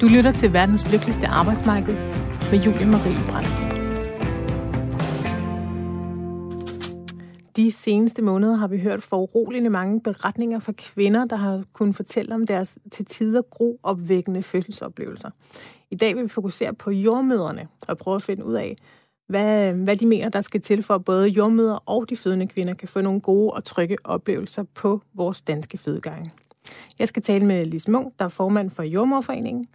Du lytter til verdens lykkeligste arbejdsmarked med Julie Marie Brandstrup. De seneste måneder har vi hørt foruroligende mange beretninger fra kvinder, der har kunnet fortælle om deres til tider gro opvækkende fødselsoplevelser. I dag vil vi fokusere på jordmøderne og prøve at finde ud af, hvad, hvad de mener, der skal til for, at både jordmøder og de fødende kvinder kan få nogle gode og trygge oplevelser på vores danske fødegange. Jeg skal tale med Lis Munk, der er formand for Jordmorforeningen.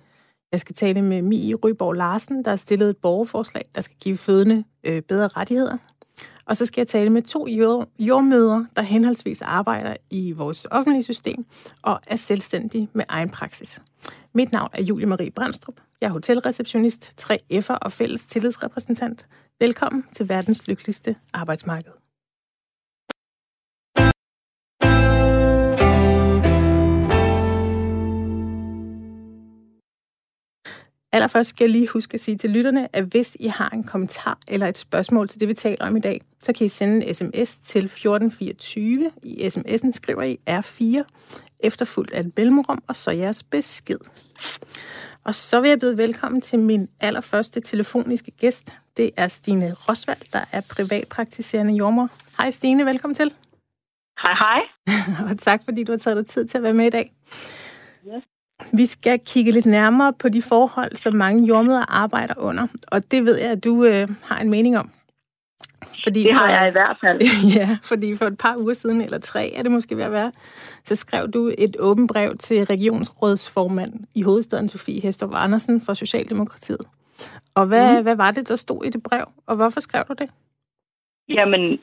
Jeg skal tale med Mie Ryborg Larsen, der har stillet et borgerforslag, der skal give fødende øh, bedre rettigheder. Og så skal jeg tale med to jord, jordmøder, der henholdsvis arbejder i vores offentlige system og er selvstændige med egen praksis. Mit navn er Julie Marie Brandstrup. Jeg er hotelreceptionist, 3F'er og fælles tillidsrepræsentant. Velkommen til verdens lykkeligste arbejdsmarked. Allerførst skal jeg lige huske at sige til lytterne, at hvis I har en kommentar eller et spørgsmål til det, vi taler om i dag, så kan I sende en sms til 1424. I sms'en skriver I R4, efterfulgt af et mellemrum, og så jeres besked. Og så vil jeg byde velkommen til min allerførste telefoniske gæst. Det er Stine Rosvald, der er privatpraktiserende jordmor. Hej Stine, velkommen til. Hej hej. og tak fordi du har taget dig tid til at være med i dag. Yes. Vi skal kigge lidt nærmere på de forhold, som mange jordmøder arbejder under. Og det ved jeg, at du øh, har en mening om. Fordi det har for, jeg i hvert fald. ja, fordi for et par uger siden, eller tre er det måske ved at være, så skrev du et åbent brev til regionsrådsformand i hovedstaden Sofie Hestorp Andersen fra Socialdemokratiet. Og hvad, mm. hvad var det, der stod i det brev, og hvorfor skrev du det? Jamen,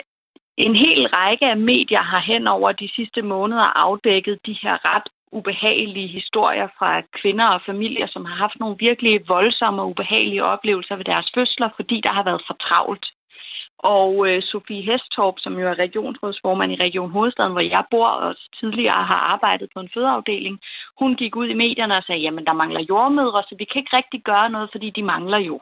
en hel række af medier har hen over de sidste måneder afdækket de her ret ubehagelige historier fra kvinder og familier, som har haft nogle virkelig voldsomme og ubehagelige oplevelser ved deres fødsler, fordi der har været for travlt. Og øh, Sofie Hestorp, som jo er regionsrådsformand i Region Hovedstaden, hvor jeg bor og tidligere har arbejdet på en fødeafdeling, hun gik ud i medierne og sagde, jamen der mangler jordmødre, så vi kan ikke rigtig gøre noget, fordi de mangler jo.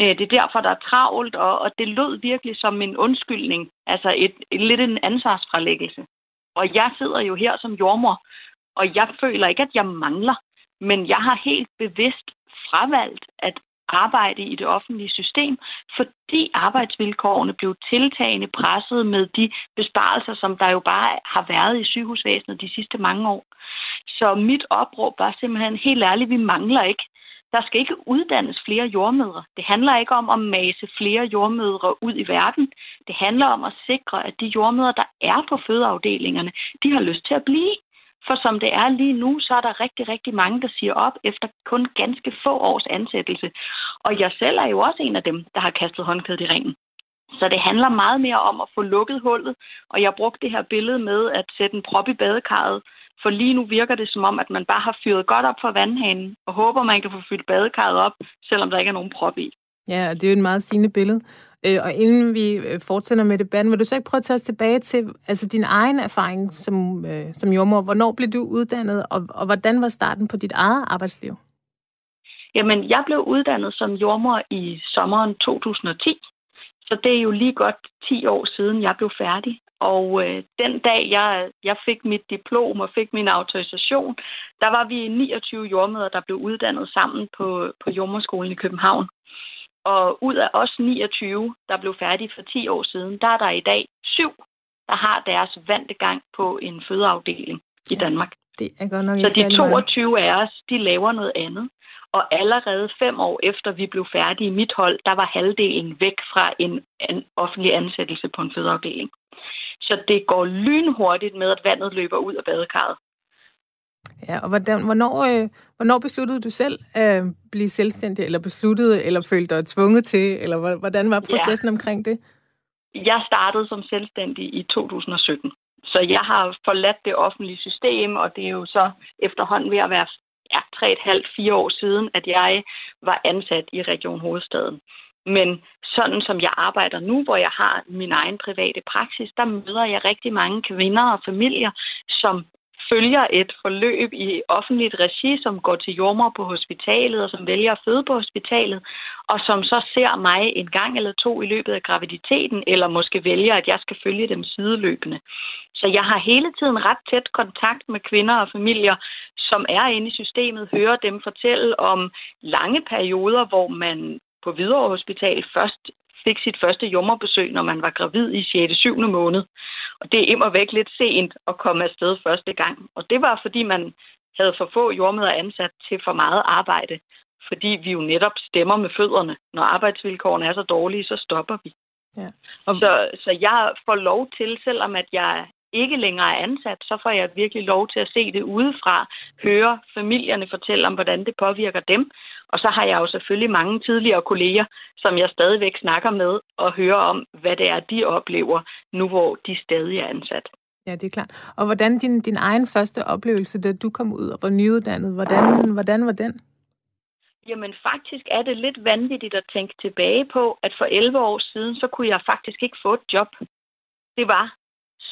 Øh, det er derfor, der er travlt, og, og det lød virkelig som en undskyldning, altså et, et lidt en ansvarsfralæggelse. Og jeg sidder jo her som jordmor, og jeg føler ikke, at jeg mangler, men jeg har helt bevidst fravalgt at arbejde i det offentlige system, fordi arbejdsvilkårene blev tiltagende presset med de besparelser, som der jo bare har været i sygehusvæsenet de sidste mange år. Så mit opråb var simpelthen helt ærligt, vi mangler ikke. Der skal ikke uddannes flere jordmødre. Det handler ikke om at mase flere jordmødre ud i verden. Det handler om at sikre, at de jordmødre, der er på fødeafdelingerne, de har lyst til at blive. For som det er lige nu, så er der rigtig, rigtig mange, der siger op efter kun ganske få års ansættelse. Og jeg selv er jo også en af dem, der har kastet håndklædet i ringen. Så det handler meget mere om at få lukket hullet, og jeg brugte det her billede med at sætte en prop i badekarret, for lige nu virker det som om, at man bare har fyret godt op for vandhanen, og håber, man kan få fyldt badekarret op, selvom der ikke er nogen prop i. Ja, det er jo et meget sigende billede. Øh, og inden vi øh, fortsætter med debatten, vil du så ikke prøve at tage os tilbage til altså din egen erfaring som, øh, som jordmor? Hvornår blev du uddannet, og, og hvordan var starten på dit eget arbejdsliv? Jamen, jeg blev uddannet som jordmor i sommeren 2010. Så det er jo lige godt 10 år siden, jeg blev færdig. Og øh, den dag, jeg, jeg fik mit diplom og fik min autorisation, der var vi 29 jordmøder, der blev uddannet sammen på, på jordmorskolen i København. Og ud af os 29, der blev færdige for 10 år siden, der er der i dag syv, der har deres vante gang på en fødeafdeling i Danmark. Det er godt nok Så de 22 af os, de laver noget andet. Og allerede fem år efter vi blev færdige i mit hold, der var halvdelen væk fra en, en offentlig ansættelse på en fødeafdeling. Så det går lynhurtigt med, at vandet løber ud af badekarret. Ja, og hvordan, hvornår, øh, hvornår besluttede du selv at blive selvstændig, eller besluttede, eller følte dig tvunget til, eller hvordan var processen ja. omkring det? Jeg startede som selvstændig i 2017. Så jeg har forladt det offentlige system, og det er jo så efterhånden ved at være ja, 3,5-4 år siden, at jeg var ansat i Region Hovedstaden. Men sådan som jeg arbejder nu, hvor jeg har min egen private praksis, der møder jeg rigtig mange kvinder og familier, som følger et forløb i offentligt regi, som går til jordmor på hospitalet og som vælger at føde på hospitalet, og som så ser mig en gang eller to i løbet af graviditeten, eller måske vælger, at jeg skal følge dem sideløbende. Så jeg har hele tiden ret tæt kontakt med kvinder og familier, som er inde i systemet, hører dem fortælle om lange perioder, hvor man på Hvidovre Hospital først fik sit første jommerbesøg, når man var gravid i 6. 7. måned. Og det er immer væk lidt sent at komme afsted første gang. Og det var, fordi man havde for få jordmøder ansat til for meget arbejde. Fordi vi jo netop stemmer med fødderne. Når arbejdsvilkårene er så dårlige, så stopper vi. Ja. Og... Så, så jeg får lov til, selvom at jeg ikke længere er ansat, så får jeg virkelig lov til at se det udefra, høre familierne fortælle om, hvordan det påvirker dem. Og så har jeg jo selvfølgelig mange tidligere kolleger, som jeg stadigvæk snakker med og hører om, hvad det er, de oplever, nu hvor de stadig er ansat. Ja, det er klart. Og hvordan din, din egen første oplevelse, da du kom ud og var nyuddannet, hvordan, hvordan var den? Jamen faktisk er det lidt vanvittigt at tænke tilbage på, at for 11 år siden, så kunne jeg faktisk ikke få et job. Det var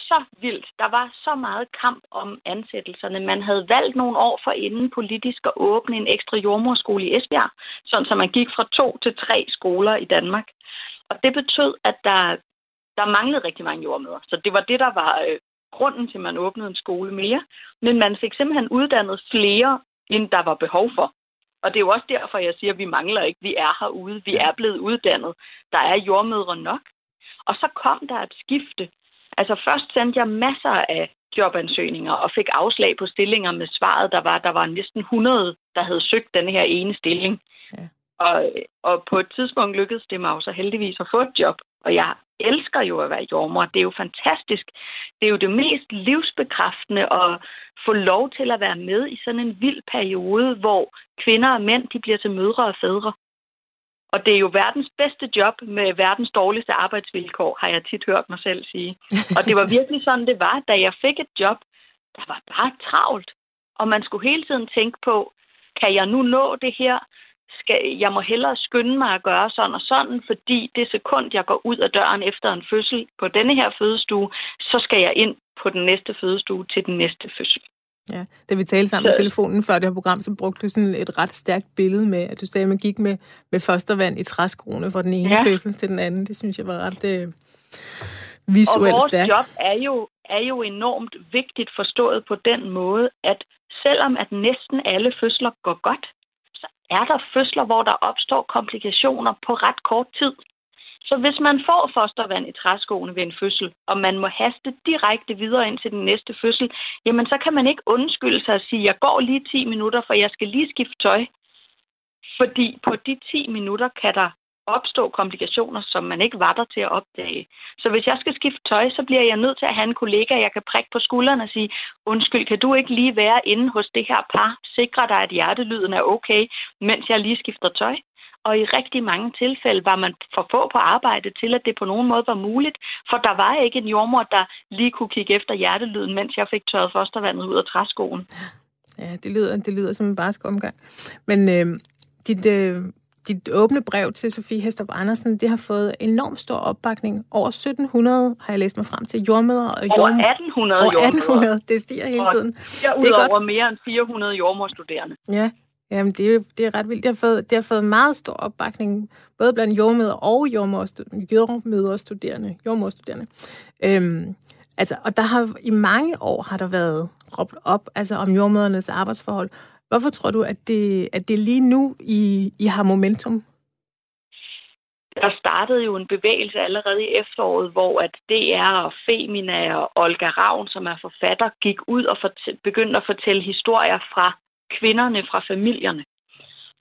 så vildt. Der var så meget kamp om ansættelserne. Man havde valgt nogle år for inden politisk at åbne en ekstra jordmorskole i Esbjerg, sådan så man gik fra to til tre skoler i Danmark. Og det betød, at der, der manglede rigtig mange jordmøder. Så det var det, der var øh, grunden til, at man åbnede en skole mere. Men man fik simpelthen uddannet flere, end der var behov for. Og det er jo også derfor, jeg siger, at vi mangler ikke. Vi er herude. Vi er blevet uddannet. Der er jordmødre nok. Og så kom der et skifte. Altså først sendte jeg masser af jobansøgninger og fik afslag på stillinger med svaret, der var, der var næsten 100, der havde søgt den her ene stilling. Ja. Og, og på et tidspunkt lykkedes det mig jo så heldigvis at få et job. Og jeg elsker jo at være jordmor. Det er jo fantastisk. Det er jo det mest livsbekræftende at få lov til at være med i sådan en vild periode, hvor kvinder og mænd de bliver til mødre og fædre. Og det er jo verdens bedste job med verdens dårligste arbejdsvilkår, har jeg tit hørt mig selv sige. Og det var virkelig sådan, det var, da jeg fik et job. Der var bare travlt. Og man skulle hele tiden tænke på, kan jeg nu nå det her? Skal, jeg må hellere skynde mig at gøre sådan og sådan, fordi det sekund, jeg går ud af døren efter en fødsel på denne her fødestue, så skal jeg ind på den næste fødestue til den næste fødsel. Ja, da vi talte sammen med telefonen før det her program, så brugte du sådan et ret stærkt billede med, at du sagde, at man gik med, med fostervand i træskoene fra den ene ja. fødsel til den anden. Det synes jeg var ret øh, visuelt Og stærkt. job er jo, er jo enormt vigtigt forstået på den måde, at selvom at næsten alle fødsler går godt, så er der fødsler, hvor der opstår komplikationer på ret kort tid. Så hvis man får fostervand i træskoene ved en fødsel, og man må haste direkte videre ind til den næste fødsel, jamen så kan man ikke undskylde sig og sige, jeg går lige 10 minutter, for jeg skal lige skifte tøj. Fordi på de 10 minutter kan der opstå komplikationer, som man ikke var der til at opdage. Så hvis jeg skal skifte tøj, så bliver jeg nødt til at have en kollega, jeg kan prikke på skulderen og sige, undskyld, kan du ikke lige være inde hos det her par, sikre dig, at hjertelyden er okay, mens jeg lige skifter tøj? Og i rigtig mange tilfælde var man for få på arbejde til, at det på nogen måde var muligt, for der var ikke en jordmor, der lige kunne kigge efter hjertelyden, mens jeg fik tørret fostervandet ud af træskoen. Ja, det lyder, det lyder som en barsk omgang. Men øh, dit, øh, dit åbne brev til Sofie Hestrup Andersen, det har fået enormt stor opbakning. Over 1700 har jeg læst mig frem til jordmøder. Og jord... Over 1800 Over 1800, det stiger hele tiden. Og det er over mere end 400 jordmorstuderende. Ja, Jamen, det er, det er ret vildt. Det har, fået, det har fået meget stor opbakning, både blandt jordmøder og jordmøderstuderende. jordmøderstuderende. Øhm, altså, og der har i mange år har der været råbt op altså, om jordmødernes arbejdsforhold. Hvorfor tror du, at det, at det lige nu, I, I har momentum? Der startede jo en bevægelse allerede i efteråret, hvor at DR og Femina og Olga Ravn, som er forfatter, gik ud og begyndte at fortælle historier fra kvinderne fra familierne.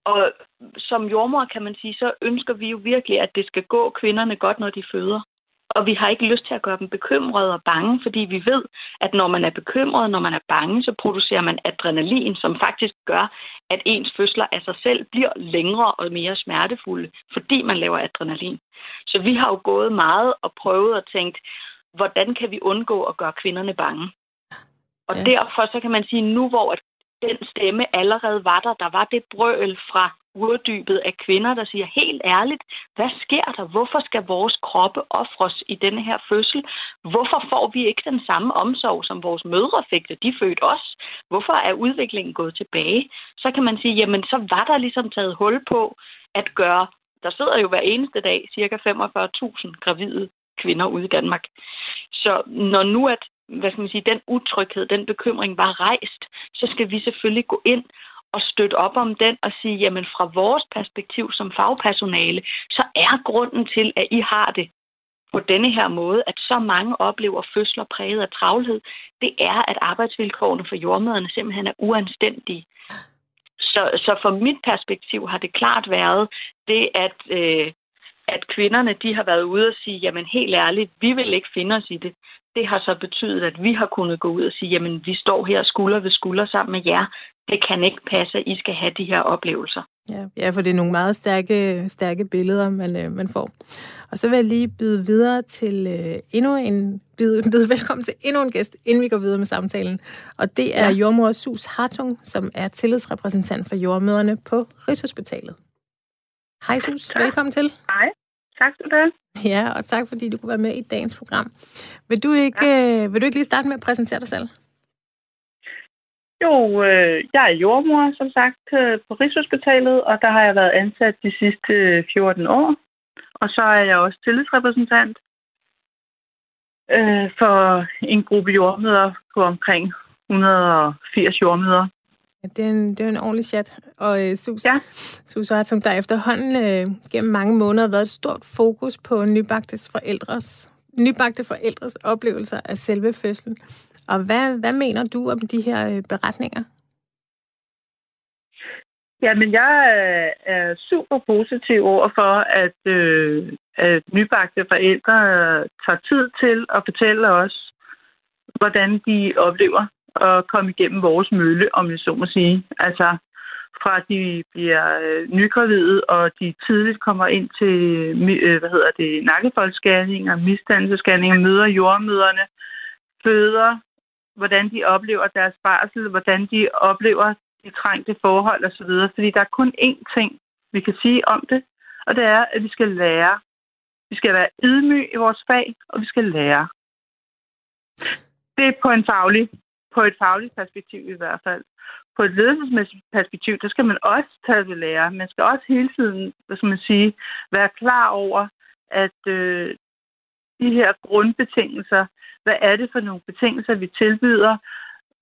Og som jordmor kan man sige, så ønsker vi jo virkelig, at det skal gå kvinderne godt, når de føder. Og vi har ikke lyst til at gøre dem bekymrede og bange, fordi vi ved, at når man er bekymret, når man er bange, så producerer man adrenalin, som faktisk gør, at ens fødsler af sig selv bliver længere og mere smertefulde, fordi man laver adrenalin. Så vi har jo gået meget og prøvet at tænke, hvordan kan vi undgå at gøre kvinderne bange? Og ja. derfor så kan man sige, nu hvor at den stemme allerede var der. Der var det brøl fra urdybet af kvinder, der siger helt ærligt, hvad sker der? Hvorfor skal vores kroppe ofres i denne her fødsel? Hvorfor får vi ikke den samme omsorg, som vores mødre fik, da de fødte os? Hvorfor er udviklingen gået tilbage? Så kan man sige, jamen så var der ligesom taget hul på at gøre, der sidder jo hver eneste dag cirka 45.000 gravide kvinder ude i Danmark. Så når nu at hvad skal man sige, den utryghed, den bekymring var rejst, så skal vi selvfølgelig gå ind og støtte op om den og sige, jamen fra vores perspektiv som fagpersonale, så er grunden til, at I har det på denne her måde, at så mange oplever fødsler præget af travlhed, det er, at arbejdsvilkårene for jordmøderne simpelthen er uanstændige. Så, så fra mit perspektiv har det klart været det, at, øh, at kvinderne de har været ude og sige, jamen helt ærligt, vi vil ikke finde os i det. Det har så betydet, at vi har kunnet gå ud og sige, jamen vi står her skulder ved skulder sammen med jer. Det kan ikke passe, at I skal have de her oplevelser. Ja, ja for det er nogle meget stærke, stærke billeder, man, øh, man får. Og så vil jeg lige byde videre til øh, endnu en, byde, byde velkommen til endnu en gæst, inden vi går videre med samtalen. Og det er ja. jordmor Sus Hartung, som er tillidsrepræsentant for jordmøderne på Rigshospitalet. Hej Sus, tak. velkommen til. Hej, tak skal du have. Ja, og tak fordi du kunne være med i dagens program. Vil du ikke, ja. øh, vil du ikke lige starte med at præsentere dig selv? Jo, øh, jeg er jordmor, som sagt, øh, på Rigshospitalet, og der har jeg været ansat de sidste 14 år. Og så er jeg også tillidsrepræsentant øh, for en gruppe jordmøder på omkring 180 jordmøder. Det, er en, det er en ordentlig chat. Og øh, Sus, ja. Sus som der efterhånden øh, gennem mange måneder har været et stort fokus på nybagtes forældres, nybagte forældres oplevelser af selve fødslen. Og hvad, hvad mener du om de her øh, beretninger? Jamen, jeg er super positiv over for, at, øh, at nybagte forældre tager tid til at fortælle os, hvordan de oplever at komme igennem vores mølle, om jeg så må sige. Altså, fra de bliver øh, nygravide, og de tidligt kommer ind til, øh, hvad hedder det, nakkefoldsscanninger, misdannelsescanninger, møder jordmøderne, føder, hvordan de oplever deres barsel, hvordan de oplever de trængte forhold osv. Fordi der er kun én ting, vi kan sige om det, og det er, at vi skal lære. Vi skal være ydmyge i vores fag, og vi skal lære. Det er på en faglig, på et fagligt perspektiv i hvert fald. På et ledelsesmæssigt perspektiv, der skal man også tage ved lære. Man skal også hele tiden, hvad skal man sige, være klar over, at øh, de her grundbetingelser, hvad er det for nogle betingelser, vi tilbyder,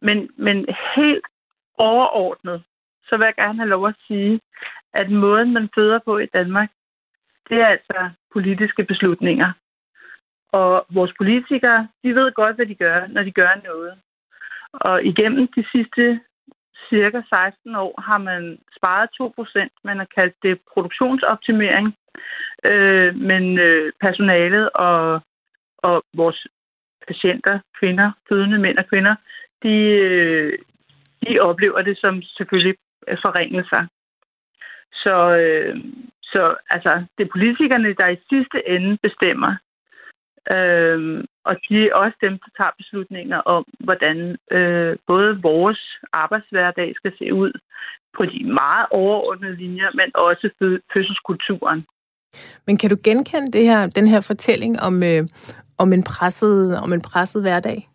men, men helt overordnet, så vil jeg gerne have lov at sige, at måden, man føder på i Danmark, det er altså politiske beslutninger. Og vores politikere, de ved godt, hvad de gør, når de gør noget. Og igennem de sidste cirka 16 år har man sparet 2%. Man har kaldt det produktionsoptimering. Øh, men øh, personalet og, og vores patienter, kvinder, fødende mænd og kvinder, de, øh, de oplever det som selvfølgelig forringelser. Så, øh, så altså, det er politikerne, der i sidste ende bestemmer. Øh, og de er også dem, der tager beslutninger om, hvordan øh, både vores arbejdshverdag skal se ud på de meget overordnede linjer, men også fødselskulturen. Men kan du genkende det her, den her fortælling om, øh, om, en presset, om en presset hverdag?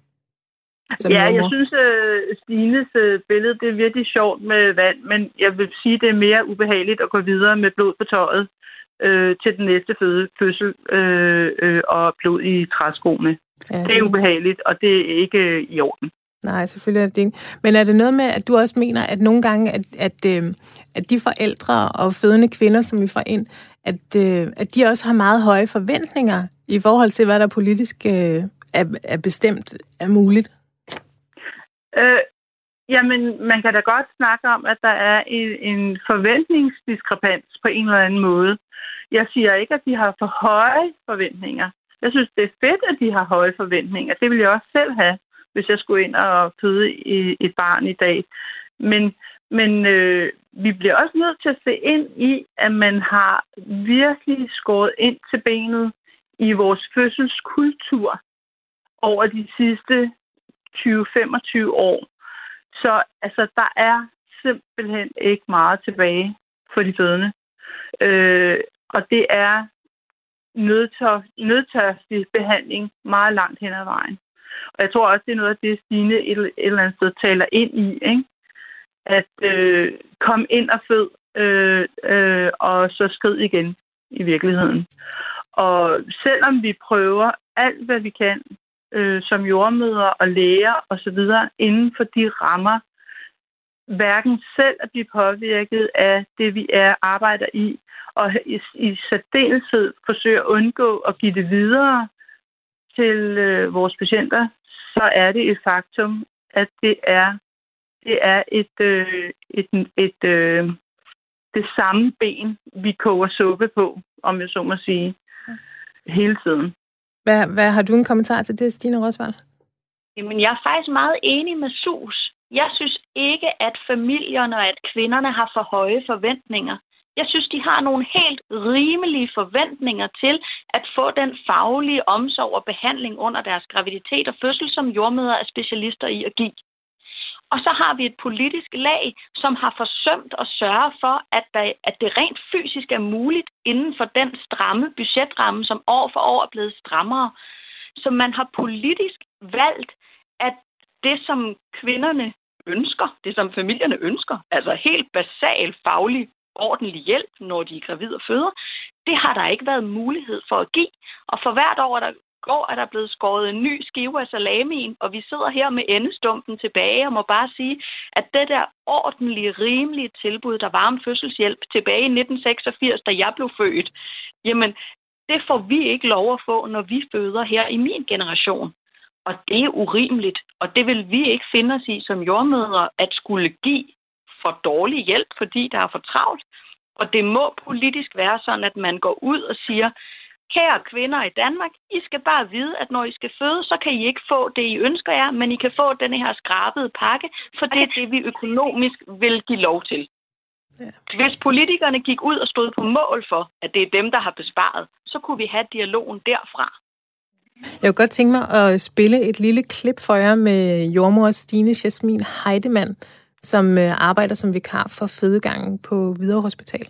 Som ja, jeg synes, uh, Stines uh, billede det er virkelig sjovt med vand, men jeg vil sige, det er mere ubehageligt at gå videre med blod på tøjet uh, til den næste føde, fødsel uh, uh, og blod i træskoene. Ja, det... det er ubehageligt, og det er ikke uh, i orden. Nej, selvfølgelig er det ikke. Men er det noget med, at du også mener, at nogle gange, at, at, at de forældre og fødende kvinder, som vi får ind, at, at de også har meget høje forventninger i forhold til, hvad der politisk er, er bestemt er muligt? Øh, jamen, man kan da godt snakke om, at der er en, en forventningsdiskrepans på en eller anden måde. Jeg siger ikke, at de har for høje forventninger. Jeg synes, det er fedt, at de har høje forventninger. Det ville jeg også selv have, hvis jeg skulle ind og føde et barn i dag. Men, men øh, vi bliver også nødt til at se ind i, at man har virkelig skåret ind til benet i vores fødselskultur over de sidste 20-25 år. Så altså, der er simpelthen ikke meget tilbage for de fødende. Øh, og det er nødtørstig behandling meget langt hen ad vejen. Og jeg tror også, det er noget af det, Stine et, et eller andet sted taler ind i. Ikke? At øh, komme ind og fød, øh, øh, og så skrid igen i virkeligheden. Og selvom vi prøver alt, hvad vi kan øh, som jordmøder og læger osv. inden for de rammer, hverken selv at blive påvirket af det, vi er arbejder i, og i, i særdeleshed forsøge at undgå at give det videre til øh, vores patienter, så er det et faktum, at det er det er et, øh, et, et, et øh, det samme ben, vi koger suppe på, om jeg så må sige, hele tiden. Hvad, hvad har du en kommentar til det, Stine Rosvald? Jamen, jeg er faktisk meget enig med Sus. Jeg synes ikke, at familierne og at kvinderne har for høje forventninger. Jeg synes, de har nogle helt rimelige forventninger til at få den faglige omsorg og behandling under deres graviditet og fødsel, som jordmøder er specialister i at give. Og så har vi et politisk lag, som har forsømt at sørge for, at, der, at det rent fysisk er muligt inden for den stramme budgetramme, som år for år er blevet strammere. Så man har politisk valgt, at det, som kvinderne ønsker, det som familierne ønsker, altså helt basal faglig ordentlig hjælp, når de er gravide og føder, det har der ikke været mulighed for at give. Og for hvert år, der går, er der blevet skåret en ny skive af salamien, og vi sidder her med endestumpen tilbage og må bare sige, at det der ordentlige, rimelige tilbud, der var om fødselshjælp tilbage i 1986, da jeg blev født, jamen, det får vi ikke lov at få, når vi føder her i min generation. Og det er urimeligt, og det vil vi ikke finde os i som jordmødre, at skulle give for dårlig hjælp, fordi der er for travlt. Og det må politisk være sådan, at man går ud og siger, kære kvinder i Danmark, I skal bare vide, at når I skal føde, så kan I ikke få det, I ønsker jer, men I kan få denne her skrabede pakke, for det er det, vi økonomisk vil give lov til. Ja. Hvis politikerne gik ud og stod på mål for, at det er dem, der har besparet, så kunne vi have dialogen derfra. Jeg kunne godt tænke mig at spille et lille klip for jer med jordmor Stine Jasmin Heidemann, som øh, arbejder som vikar for fødegangen på Hvidovre Hospital.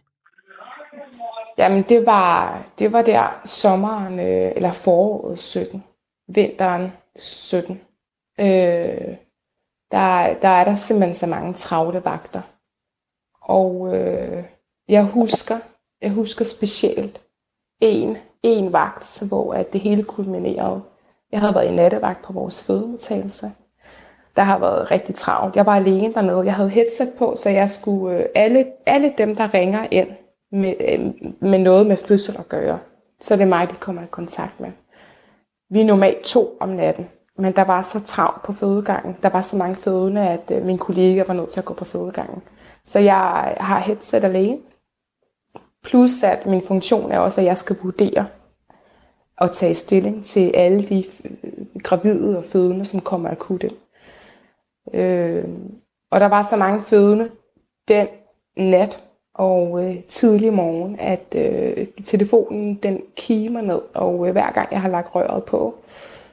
Jamen, det var, det var der sommeren, øh, eller foråret 17, vinteren 17. Øh, der, der er der simpelthen så mange travle vagter. Og øh, jeg husker, jeg husker specielt en, en vagt, hvor at det hele kulminerede. Jeg havde været i nattevagt på vores fødemodtagelse. Der har været rigtig travlt. Jeg var alene dernede. Jeg havde headset på, så jeg skulle øh, alle, alle dem, der ringer ind, med, øh, med noget med fødsel at gøre. Så det er mig, de kommer i kontakt med. Vi er normalt to om natten, men der var så travlt på fødegangen. Der var så mange fødende, at øh, min kollega var nødt til at gå på fødegangen. Så jeg har headset alene. Plus at min funktion er også, at jeg skal vurdere og tage stilling til alle de øh, gravide og fødende, som kommer akut ind. Øh, og der var så mange fødende den nat, og øh, tidlig morgen, at øh, telefonen den kimer ned, og øh, hver gang jeg har lagt røret på,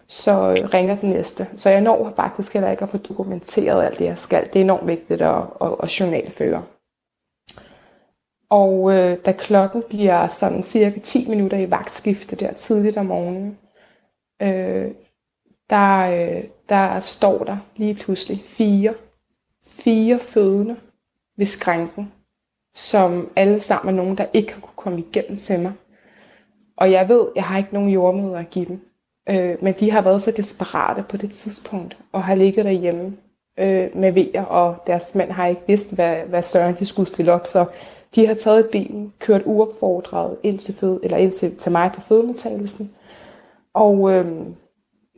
så øh, ringer den næste. Så jeg når faktisk heller ikke at få dokumenteret alt det, jeg skal. Det er enormt vigtigt at, at, at journalføre. Og øh, da klokken bliver sådan cirka 10 minutter i vagtskifte der tidligt om morgenen, øh, der, øh, der står der lige pludselig fire, fire fødende ved skrænken som alle sammen er nogen, der ikke har kunne komme igennem til mig. Og jeg ved, jeg har ikke nogen jordmøder at give dem. Øh, men de har været så desperate på det tidspunkt, og har ligget derhjemme øh, med vejer, og deres mænd har ikke vidst, hvad, hvad Søren de skulle stille op. Så de har taget bilen, kørt uopfordret ind til, fød, eller ind til, til mig på fødemodtagelsen. Og øh,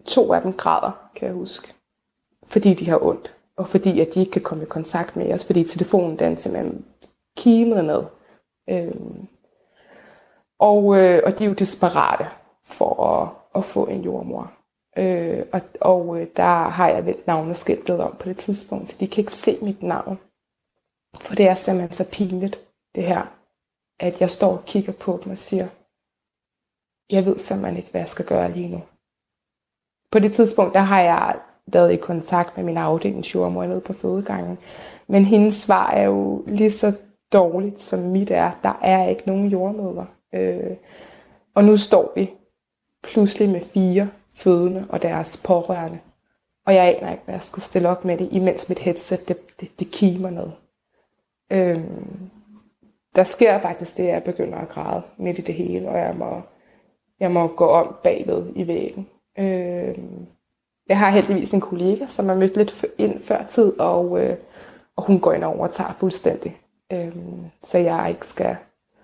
to af dem græder, kan jeg huske. Fordi de har ondt. Og fordi at de ikke kan komme i kontakt med os, fordi telefonen den simpelthen kimede ned. Øhm, og, øh, og de er jo desperate for at, at få en jordmor. Øh, og og øh, der har jeg vendt navneskiltet om på det tidspunkt, så de kan ikke se mit navn. For det er simpelthen så pinligt, det her, at jeg står og kigger på dem og siger, jeg ved simpelthen ikke, hvad jeg skal gøre lige nu. På det tidspunkt, der har jeg været i kontakt med min afdelingsjordmor nede på fødegangen. Men hendes svar er jo lige så dårligt, som mit er. Der er ikke nogen jordmøder. Øh, og nu står vi pludselig med fire fødende og deres pårørende. Og jeg aner ikke, hvad jeg skal stille op med det, imens mit headset, det, det, det kimer ned. Øh, der sker faktisk det, at jeg begynder at græde midt i det hele, og jeg må, jeg må gå om bagved i væggen. Øh, Jeg har heldigvis en kollega, som er mødt lidt ind før tid, og, øh, og hun går ind og overtager fuldstændig. Øh, så jeg ikke skal,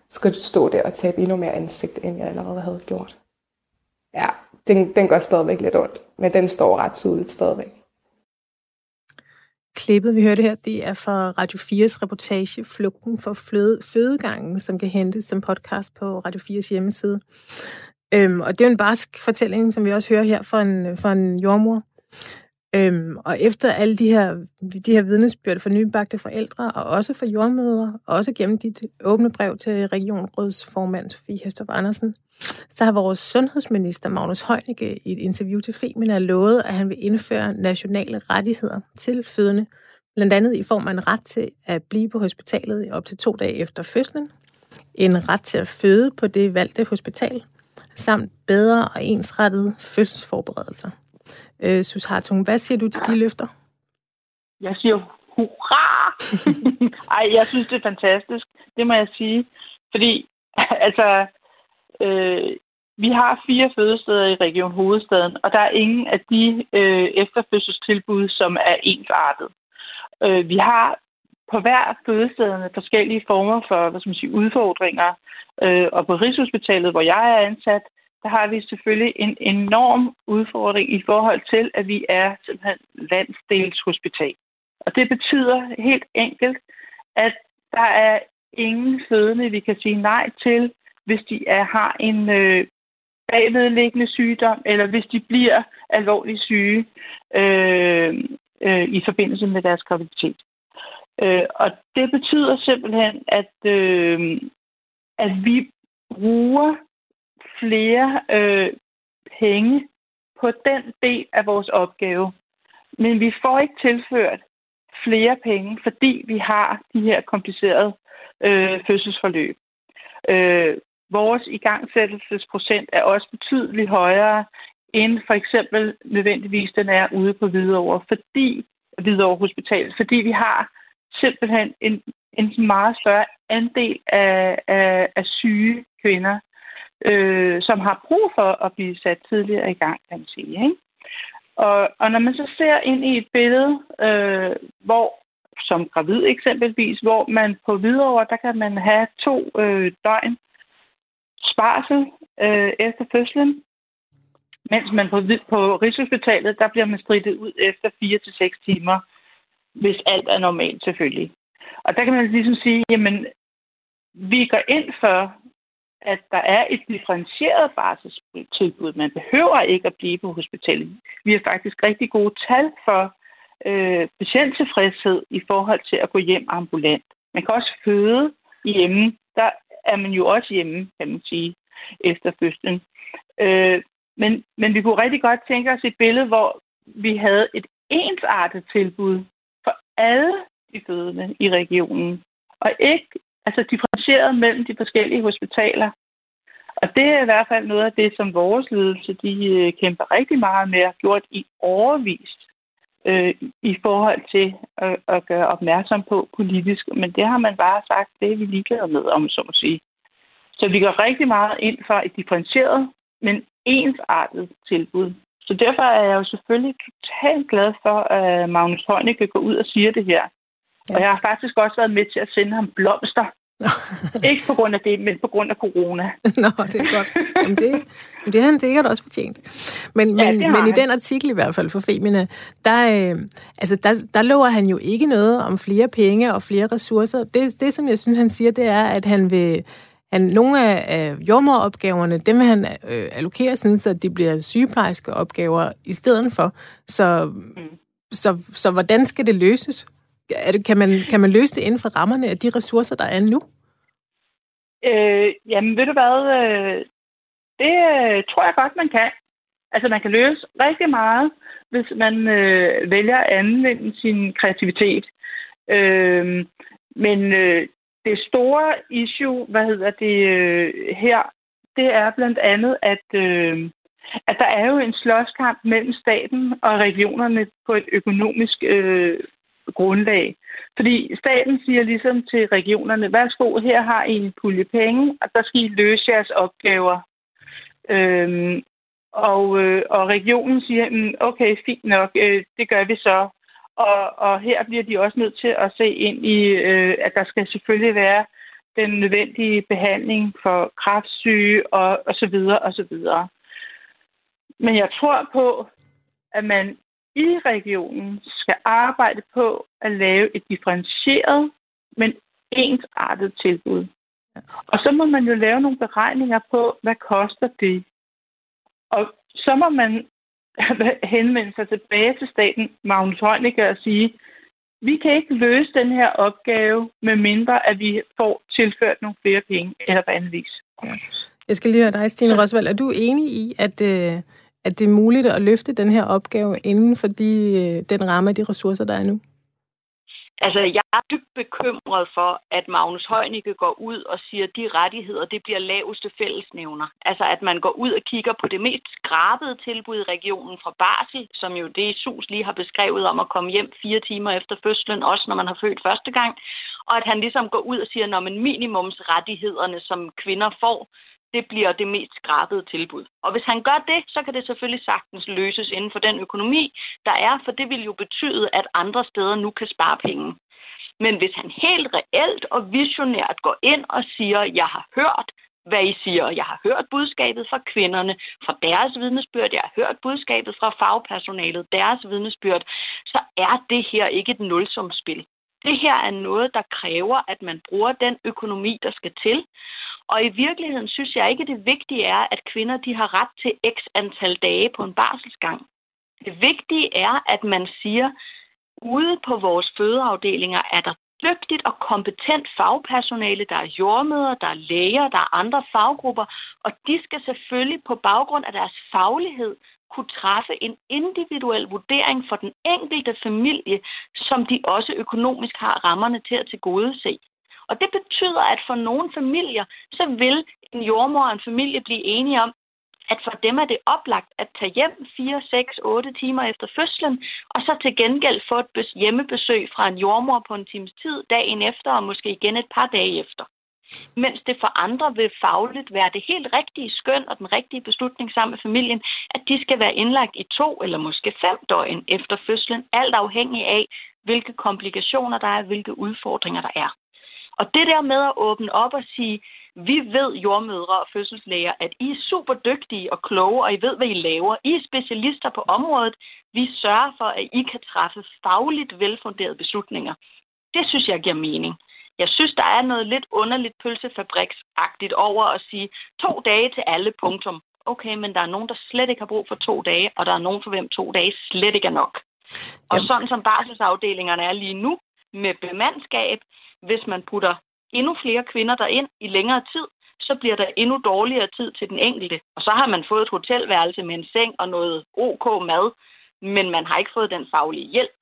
skal stå der og tabe endnu mere ansigt, end jeg allerede havde gjort. Ja, den, den går stadigvæk lidt ondt, men den står ret tydeligt stadigvæk. Klippet, vi hørte her, det er fra Radio 4's reportage Flugten for fødegangen, som kan hentes som podcast på Radio 4's hjemmeside. Øhm, og det er jo en barsk fortælling, som vi også hører her fra en, fra en jordmor. Øhm, og efter alle de her, de her vidnesbyrd for nybagte forældre, og også for jordmøder, og også gennem dit åbne brev til regionrådsformand Sofie Hestrup Andersen, så har vores sundhedsminister Magnus Heunicke i et interview til Femina lovet, at han vil indføre nationale rettigheder til fødende, blandt andet i form af en ret til at blive på hospitalet i op til to dage efter fødslen, en ret til at føde på det valgte hospital, samt bedre og ensrettede fødselsforberedelser. Øh, Sus Hartung, hvad siger du til de løfter? Jeg siger hurra! Ej, jeg synes, det er fantastisk. Det må jeg sige. Fordi, altså, øh, vi har fire fødesteder i Region Hovedstaden, og der er ingen af de øh, efterfødselstilbud, som er ensartet. Øh, vi har på hver fødestederne forskellige former for hvad skal man sige, udfordringer. Øh, og på Rigshospitalet, hvor jeg er ansat, der har vi selvfølgelig en enorm udfordring i forhold til, at vi er simpelthen landsdelshospital. Og det betyder helt enkelt, at der er ingen fødende, vi kan sige nej til, hvis de er, har en øh, bagvedliggende sygdom, eller hvis de bliver alvorligt syge øh, øh, i forbindelse med deres graviditet. Øh, og det betyder simpelthen, at, øh, at vi bruger flere øh, penge på den del af vores opgave. Men vi får ikke tilført flere penge, fordi vi har de her komplicerede øh, fødselsforløb. Øh, vores igangsættelsesprocent er også betydeligt højere end for eksempel nødvendigvis den er ude på Hvidovre, fordi Hvidovre Hospital, fordi vi har simpelthen en, en meget større andel af, af, af syge kvinder, øh, som har brug for at blive sat tidligere i gang, kan man sige. Ikke? Og, og når man så ser ind i et billede, øh, hvor som gravid eksempelvis, hvor man på videre der kan man have to øh, døgn sparsel øh, efter fødslen, mens man på, på Rigshospitalet, der bliver man strittet ud efter 4 til seks timer, hvis alt er normalt selvfølgelig. Og der kan man ligesom sige, jamen, vi går ind for, at der er et differentieret barselstilbud. Man behøver ikke at blive på hospitalet. Vi har faktisk rigtig gode tal for øh, patienttilfredshed i forhold til at gå hjem ambulant. Man kan også føde hjemme. Der er man jo også hjemme, kan man sige, efter fødslen. Øh, men, men vi kunne rigtig godt tænke os et billede, hvor vi havde et ensartet tilbud for alle de fødende i regionen. Og ikke altså differentieret mellem de forskellige hospitaler. Og det er i hvert fald noget af det, som vores ledelse de øh, kæmper rigtig meget med at gjort i overvist øh, i forhold til at, at gøre opmærksom på politisk. Men det har man bare sagt, det er vi ligeglade med, om så må sige. Så vi går rigtig meget ind for et differentieret, men ensartet tilbud. Så derfor er jeg jo selvfølgelig totalt glad for, at Magnus Heunicke går ud og siger det her. Ja. Og jeg har faktisk også været med til at sende ham blomster. ikke på grund af det, men på grund af corona. Nå, det er godt. Jamen det, det, har han sikkert også fortjent. Men, ja, men, men i den artikel i hvert fald for Femina, der, øh, altså der, der lover han jo ikke noget om flere penge og flere ressourcer. Det, det, som jeg synes, han siger, det er, at han vil... Han, nogle af, af jordmoropgaverne, dem vil han øh, allokere sådan, så de bliver sygeplejerske opgaver i stedet for. Så, mm. så, så hvordan skal det løses? Er det, kan, man, kan man løse det inden for rammerne af de ressourcer, der er nu? Øh, jamen, ved du hvad? Øh, det øh, tror jeg godt, man kan. Altså, man kan løse rigtig meget, hvis man øh, vælger at anvende sin kreativitet. Øh, men øh, det store issue, hvad hedder det øh, her, det er blandt andet, at, øh, at der er jo en slåskamp mellem staten og regionerne på et økonomisk øh, grundlag. Fordi staten siger ligesom til regionerne, værsgo, her har I en pulje penge, og der skal I løse jeres opgaver. Øhm, Og, øh, og regionen siger, mm, okay, fint nok, øh, det gør vi så. Og, og her bliver de også nødt til at se ind i, øh, at der skal selvfølgelig være den nødvendige behandling for kræftsyge og, og så videre og så videre. Men jeg tror på, at man i regionen skal arbejde på at lave et differentieret, men ensartet tilbud. Og så må man jo lave nogle beregninger på, hvad koster det. Og så må man henvende sig tilbage til staten, Magnus Heunicke, og sige, vi kan ikke løse den her opgave, med mindre at vi får tilført nogle flere penge, eller på anden vis. Ja. Jeg skal lige høre dig, Stine Rosvald. Er du enig i, at, øh, at det er muligt at løfte den her opgave inden for de, øh, den ramme af de ressourcer, der er nu? Altså, jeg er dybt bekymret for, at Magnus Heunicke går ud og siger, at de rettigheder, det bliver laveste fællesnævner. Altså, at man går ud og kigger på det mest skrabede tilbud i regionen fra Barsel, som jo det SUS lige har beskrevet om at komme hjem fire timer efter fødslen, også når man har født første gang. Og at han ligesom går ud og siger, at minimumsrettighederne, som kvinder får, det bliver det mest skrabede tilbud. Og hvis han gør det, så kan det selvfølgelig sagtens løses inden for den økonomi, der er, for det vil jo betyde, at andre steder nu kan spare penge. Men hvis han helt reelt og visionært går ind og siger, jeg har hørt, hvad I siger. Jeg har hørt budskabet fra kvinderne, fra deres vidnesbyrd. Jeg har hørt budskabet fra fagpersonalet, deres vidnesbyrd. Så er det her ikke et nulsumspil. Det her er noget, der kræver, at man bruger den økonomi, der skal til. Og i virkeligheden synes jeg ikke, at det vigtige er, at kvinder de har ret til x antal dage på en barselsgang. Det vigtige er, at man siger, ude på vores fødeafdelinger er der dygtigt og kompetent fagpersonale. Der er jordmøder, der er læger, der er andre faggrupper, og de skal selvfølgelig på baggrund af deres faglighed kunne træffe en individuel vurdering for den enkelte familie, som de også økonomisk har rammerne til at tilgodese. Og det betyder, at for nogle familier, så vil en jordmor og en familie blive enige om, at for dem er det oplagt at tage hjem 4, 6, 8 timer efter fødslen, og så til gengæld få et hjemmebesøg fra en jordmor på en times tid dagen efter, og måske igen et par dage efter. Mens det for andre vil fagligt være det helt rigtige skøn og den rigtige beslutning sammen med familien, at de skal være indlagt i to eller måske fem døgn efter fødslen, alt afhængig af, hvilke komplikationer der er, hvilke udfordringer der er. Og det der med at åbne op og sige, vi ved jordmødre og fødselslæger, at I er super dygtige og kloge, og I ved, hvad I laver. I er specialister på området. Vi sørger for, at I kan træffe fagligt velfunderede beslutninger. Det synes jeg giver mening. Jeg synes, der er noget lidt underligt pølsefabriksagtigt over at sige to dage til alle, punktum. Okay, men der er nogen, der slet ikke har brug for to dage, og der er nogen for hvem to dage slet ikke er nok. Og Jamen. sådan som barselsafdelingerne er lige nu, med bemandskab, hvis man putter endnu flere kvinder derind i længere tid, så bliver der endnu dårligere tid til den enkelte. Og så har man fået et hotelværelse med en seng og noget OK mad, men man har ikke fået den faglige hjælp.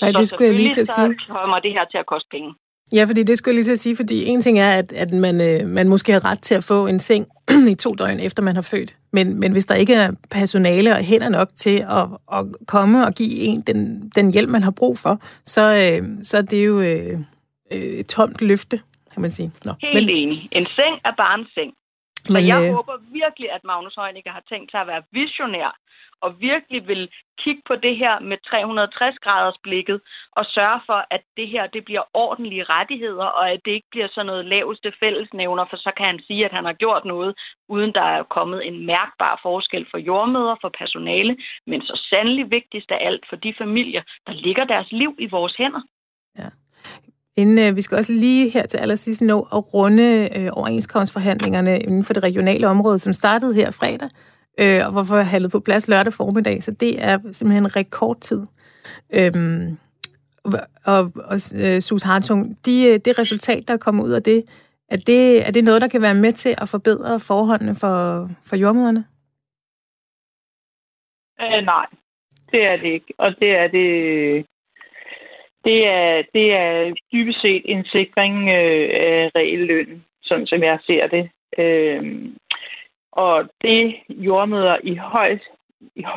Nej, det skulle jeg lige til at sige. Så kommer det her til at koste penge. Ja, fordi det skulle jeg lige til at sige, fordi en ting er, at, at man, øh, man måske har ret til at få en seng i to døgn efter man har født. Men, men hvis der ikke er personale og hænder nok til at, at komme og give en den, den hjælp, man har brug for, så, øh, så er det jo øh, øh, et tomt løfte, kan man sige. Nå. Helt men, enig. En seng er bare en seng. Men, jeg øh, håber virkelig, at Magnus Heunicke har tænkt sig at være visionær og virkelig vil kigge på det her med 360 graders blikket og sørge for, at det her det bliver ordentlige rettigheder, og at det ikke bliver sådan noget laveste fællesnævner, for så kan han sige, at han har gjort noget, uden der er kommet en mærkbar forskel for jordmøder, for personale, men så sandelig vigtigst af alt for de familier, der ligger deres liv i vores hænder. Inden, øh, vi skal også lige her til allersidst nå at runde øh, overenskomstforhandlingerne inden for det regionale område, som startede her fredag, øh, og hvorfor jeg haldet på plads lørdag formiddag, så det er simpelthen en rekordtid. Øhm, og, og øh, Sus Hartung, de, øh, det resultat, der er kommet ud af det, er det, er det noget, der kan være med til at forbedre forholdene for, for jordmøderne? Øh, nej, det er det ikke. Og det er det det er, det er dybest set en sikring øh, af reelløn, sådan som jeg ser det. Øh, og det jordmøder i højt,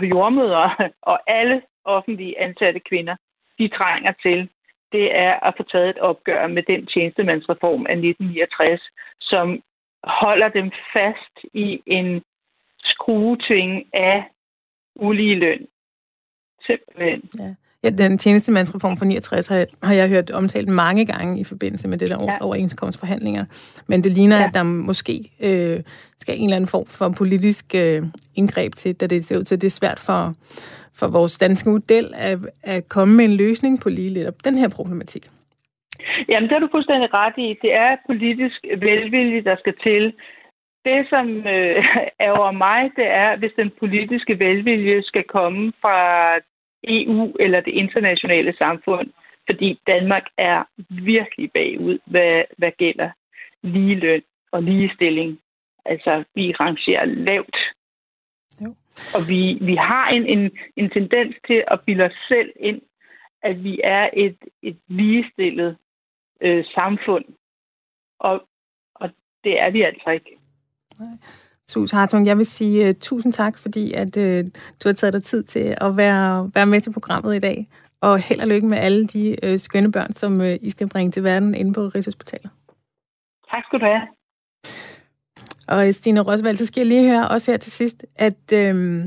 jordmøder og alle offentlige ansatte kvinder, de trænger til, det er at få taget et opgør med den tjenestemandsreform af 1969, som holder dem fast i en skrueting af ulige løn. Simpelthen. Ja. Ja, den tjenestemandsreform fra 69 har, har jeg hørt omtalt mange gange i forbindelse med det der års ja. overenskomstforhandlinger. Men det ligner, ja. at der måske øh, skal en eller anden form for politisk øh, indgreb til, da det ser ud til, at det er svært for, for vores danske model at, at komme med en løsning på lige lidt den her problematik. Jamen, det er du fuldstændig ret i. Det er politisk velvilje, der skal til. Det, som øh, over mig, det er, hvis den politiske velvilje skal komme fra EU eller det internationale samfund, fordi Danmark er virkelig bagud, hvad, hvad gælder ligeløn og ligestilling. Altså, vi rangerer lavt. Jo. Og vi, vi har en, en, en tendens til at bilde os selv ind, at vi er et, et ligestillet øh, samfund. Og, og det er vi altså ikke. Nej. Sus Hartung, jeg vil sige uh, tusind tak, fordi at uh, du har taget dig tid til at være, være med til programmet i dag. Og held og lykke med alle de uh, skønne børn, som uh, I skal bringe til verden inde på Rigshospitalet. Tak skal du have. Og Stine Rosvald, så skal jeg lige høre også her til sidst, at øh,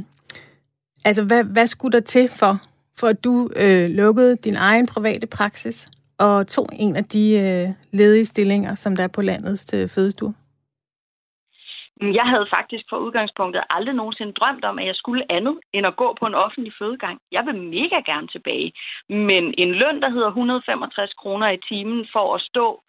altså, hvad, hvad skulle der til for, for at du øh, lukkede din egen private praksis og tog en af de øh, ledige stillinger, som der er på landets øh, fødestue? Jeg havde faktisk for udgangspunktet aldrig nogensinde drømt om, at jeg skulle andet end at gå på en offentlig fødegang. Jeg vil mega gerne tilbage. Men en løn, der hedder 165 kroner i timen for at stå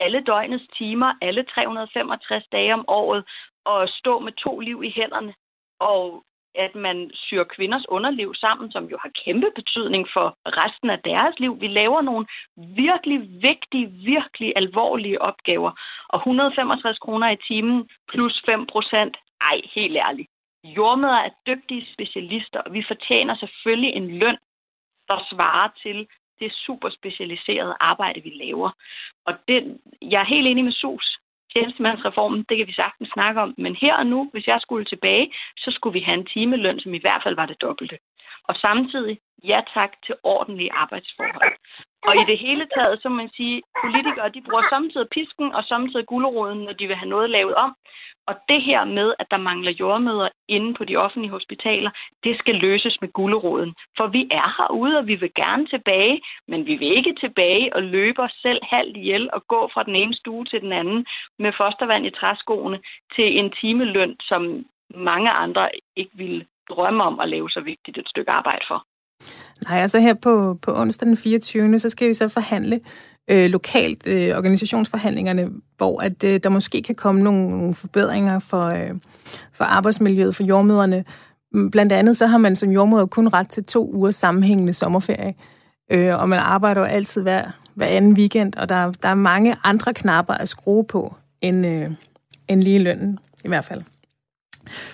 alle døgnets timer, alle 365 dage om året, og stå med to liv i hænderne, og at man syr kvinders underliv sammen, som jo har kæmpe betydning for resten af deres liv. Vi laver nogle virkelig vigtige, virkelig alvorlige opgaver. Og 165 kroner i timen plus 5 procent, ej, helt ærligt. Jordmøder er dygtige specialister, og vi fortjener selvfølgelig en løn, der svarer til det super specialiserede arbejde, vi laver. Og det, jeg er helt enig med Sus tjenestemandsreformen, det kan vi sagtens snakke om. Men her og nu, hvis jeg skulle tilbage, så skulle vi have en timeløn, som i hvert fald var det dobbelte. Og samtidig, ja tak til ordentlige arbejdsforhold. Og i det hele taget, så må man sige, politikere, de bruger samtidig pisken og samtidig guleroden, når de vil have noget lavet om. Og det her med, at der mangler jordmøder inde på de offentlige hospitaler, det skal løses med guleroden. For vi er herude, og vi vil gerne tilbage, men vi vil ikke tilbage og løbe os selv halvt ihjel og gå fra den ene stue til den anden med fostervand i træskoene til en timeløn, som mange andre ikke ville drømme om at lave så vigtigt et stykke arbejde for. Nej, altså her på, på onsdag den 24. så skal vi så forhandle øh, lokalt øh, organisationsforhandlingerne, hvor at øh, der måske kan komme nogle, nogle forbedringer for, øh, for arbejdsmiljøet for jordmøderne. Mm, blandt andet så har man som jordmøder kun ret til to uger sammenhængende sommerferie, øh, og man arbejder jo altid hver, hver anden weekend, og der, der er mange andre knapper at skrue på end, øh, end lige lønnen, i hvert fald.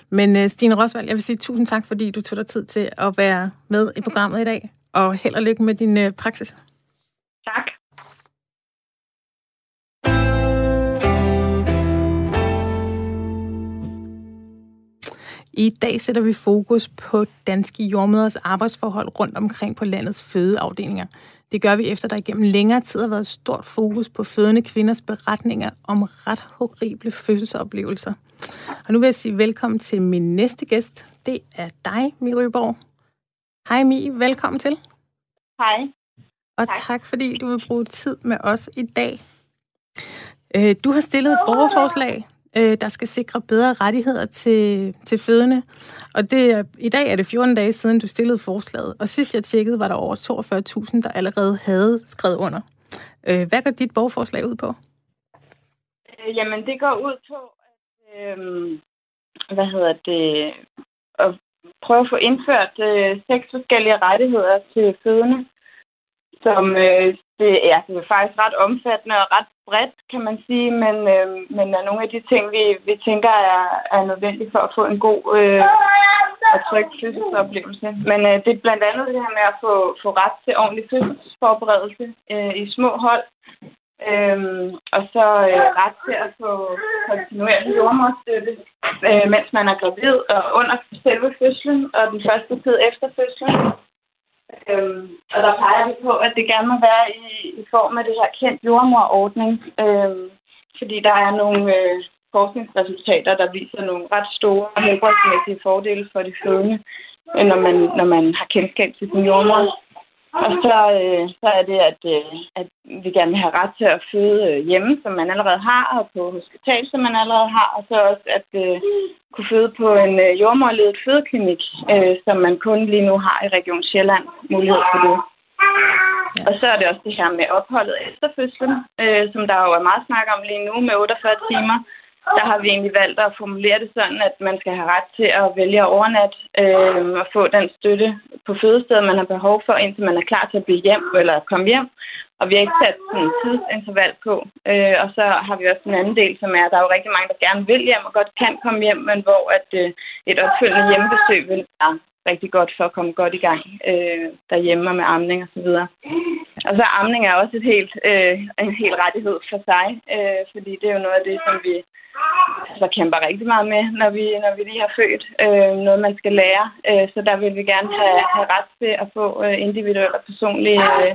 Men øh, Stine Rosvald, jeg vil sige tusind tak, fordi du tog dig tid til at være med i programmet i dag, og held og lykke med din øh, praksis. Tak. I dag sætter vi fokus på danske jordmøders arbejdsforhold rundt omkring på landets fødeafdelinger. Det gør vi efter, der igennem længere tid har været stort fokus på fødende kvinders beretninger om ret horrible fødselsoplevelser. Og nu vil jeg sige velkommen til min næste gæst. Det er dig, Mi Røborg. Hej Mi, velkommen til. Hej. Og tak. tak fordi du vil bruge tid med os i dag. Øh, du har stillet et borgerforslag øh, der skal sikre bedre rettigheder til, til fødende. Og det er, i dag er det 14 dage siden, du stillede forslaget, og sidst jeg tjekkede, var der over 42.000, der allerede havde skrevet under. Øh, hvad går dit borgerforslag ud på? Jamen, det går ud på, øh, hvad hedder det, at prøve at få indført øh, seks forskellige rettigheder til fødende, som øh, det, ja, det er faktisk ret omfattende og ret bredt, kan man sige, men, øh, men er nogle af de ting, vi, vi tænker er, er nødvendige for at få en god øh, og tryg fødselsoplevelse. Men øh, det er blandt andet det her med at få, få ret til ordentlig fødselsforberedelse øh, i små hold, Øhm, og så øh, ret til at få kontinuerlig jordmorstøtte, øh, mens man er gravid og under selve fødslen og den første tid efter fødslen. Øhm, og der peger vi på, at det gerne må være i, i form af det her kendt jordmorordning, øhm, fordi der er nogle øh, forskningsresultater, der viser nogle ret store helbredsmæssige fordele for de fødende, øh, når man, når man har kendskab til sin jordmor. Og så, øh, så er det, at, øh, at vi gerne vil have ret til at føde øh, hjemme, som man allerede har, og på hospital, som man allerede har, og så også at øh, kunne føde på en øh, jordmorledet fødeklinik, øh, som man kun lige nu har i Region Sjælland mulighed for det. Ja. Og så er det også det her med opholdet efter fødslen, øh, som der jo er meget snak om lige nu med 48 timer der har vi egentlig valgt at formulere det sådan, at man skal have ret til at vælge at overnatte øh, og få den støtte på fødestedet, man har behov for, indtil man er klar til at blive hjem eller komme hjem. Og vi har ikke sat sådan en tidsinterval på. Øh, og så har vi også en anden del, som er, at der er jo rigtig mange, der gerne vil hjem og godt kan komme hjem, men hvor at, øh, et opfølgende hjemmebesøg vil være rigtig godt for at komme godt i gang øh, derhjemme og med amning og så videre. Og så amning er også et helt, øh, en helt rettighed for sig, øh, fordi det er jo noget af det, som vi altså, kæmper rigtig meget med, når vi, når vi lige har født øh, noget, man skal lære. Øh, så der vil vi gerne have, have ret til at få øh, individuel og personlig øh,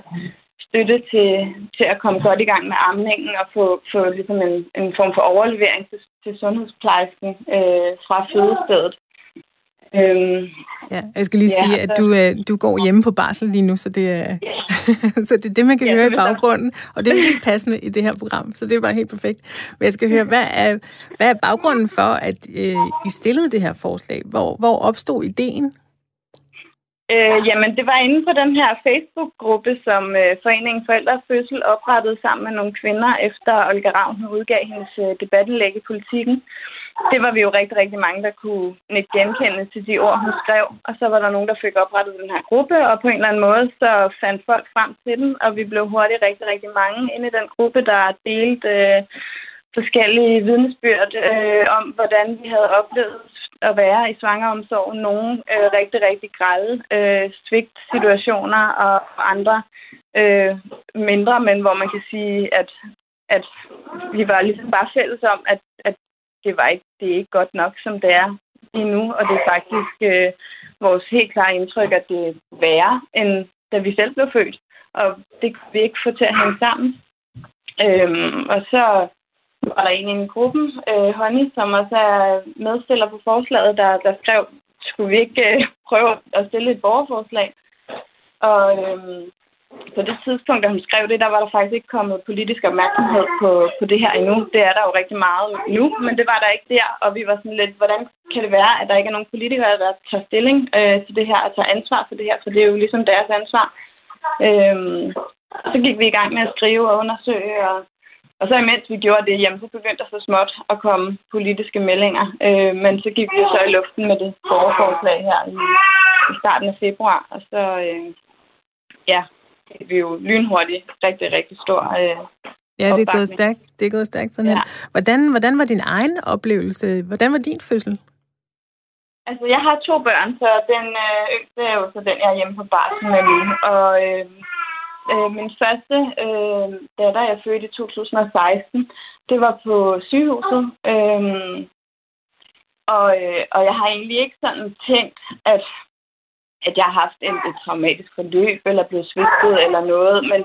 støtte til, til at komme godt i gang med amningen og få, få ligesom en, en form for overlevering til, til sundhedsplejersken øh, fra fødestedet. Øhm, ja, jeg skal lige ja, sige, at du, uh, du går hjemme på barsel lige nu, så det er, yeah. så det, er det, man kan ja, høre i baggrunden. Og det er helt passende i det her program, så det er bare helt perfekt. Men jeg skal høre, hvad er, hvad er baggrunden for, at uh, I stillede det her forslag? Hvor, hvor opstod ideen? Øh, jamen, det var inde på den her Facebook-gruppe, som øh, Foreningen Forældre Fødsel oprettede sammen med nogle kvinder, efter Olga Ravn udgav hendes øh, debattenlæg i politikken det var vi jo rigtig, rigtig mange, der kunne ikke genkende til de ord, hun skrev. Og så var der nogen, der fik oprettet den her gruppe, og på en eller anden måde, så fandt folk frem til den, og vi blev hurtigt rigtig, rigtig mange inde i den gruppe, der delte øh, forskellige vidnesbyrd øh, om, hvordan vi havde oplevet at være i svangeromsorgen. Nogle øh, rigtig, rigtig grælde øh, svigt-situationer, og andre øh, mindre, men hvor man kan sige, at at vi var ligesom bare fælles om, at, at det, var ikke, det er ikke godt nok, som det er lige nu, og det er faktisk øh, vores helt klare indtryk, at det er værre, end da vi selv blev født. Og det kunne vi ikke få til at hænge sammen. Øhm, og så var der en i gruppen, øh, Honey, som også er medstiller på forslaget, der, der skrev, skulle vi ikke øh, prøve at stille et borgerforslag? Og øhm, på det tidspunkt, da hun skrev det, der var der faktisk ikke kommet politisk opmærksomhed på, på det her endnu. Det er der jo rigtig meget nu, men det var der ikke der, og vi var sådan lidt, hvordan kan det være, at der ikke er nogen politikere, der tager stilling øh, til det her, og tager ansvar for det her, for det er jo ligesom deres ansvar. Øh, så gik vi i gang med at skrive og undersøge, og, og så imens vi gjorde det, jamen, så begyndte der så småt at komme politiske meldinger, øh, men så gik vi så i luften med det borgerforslag her i, i starten af februar, og så, øh, ja, vi jo lynhurtigt rigtig, rigtig stor øh, Ja, det er gået stærkt. Det er gået stærkt sådan ja. her. Hvordan, hvordan var din egen oplevelse? Hvordan var din fødsel? Altså, jeg har to børn, så den øh, yngste er jo så den, jeg er hjemme på barsel med nu. Og øh, øh, min første øh, datter, jeg fødte i 2016, det var på sygehuset. Øh, og, øh, og jeg har egentlig ikke sådan tænkt, at at jeg har haft en, et traumatisk forløb, eller blevet svigtet, eller noget. Men,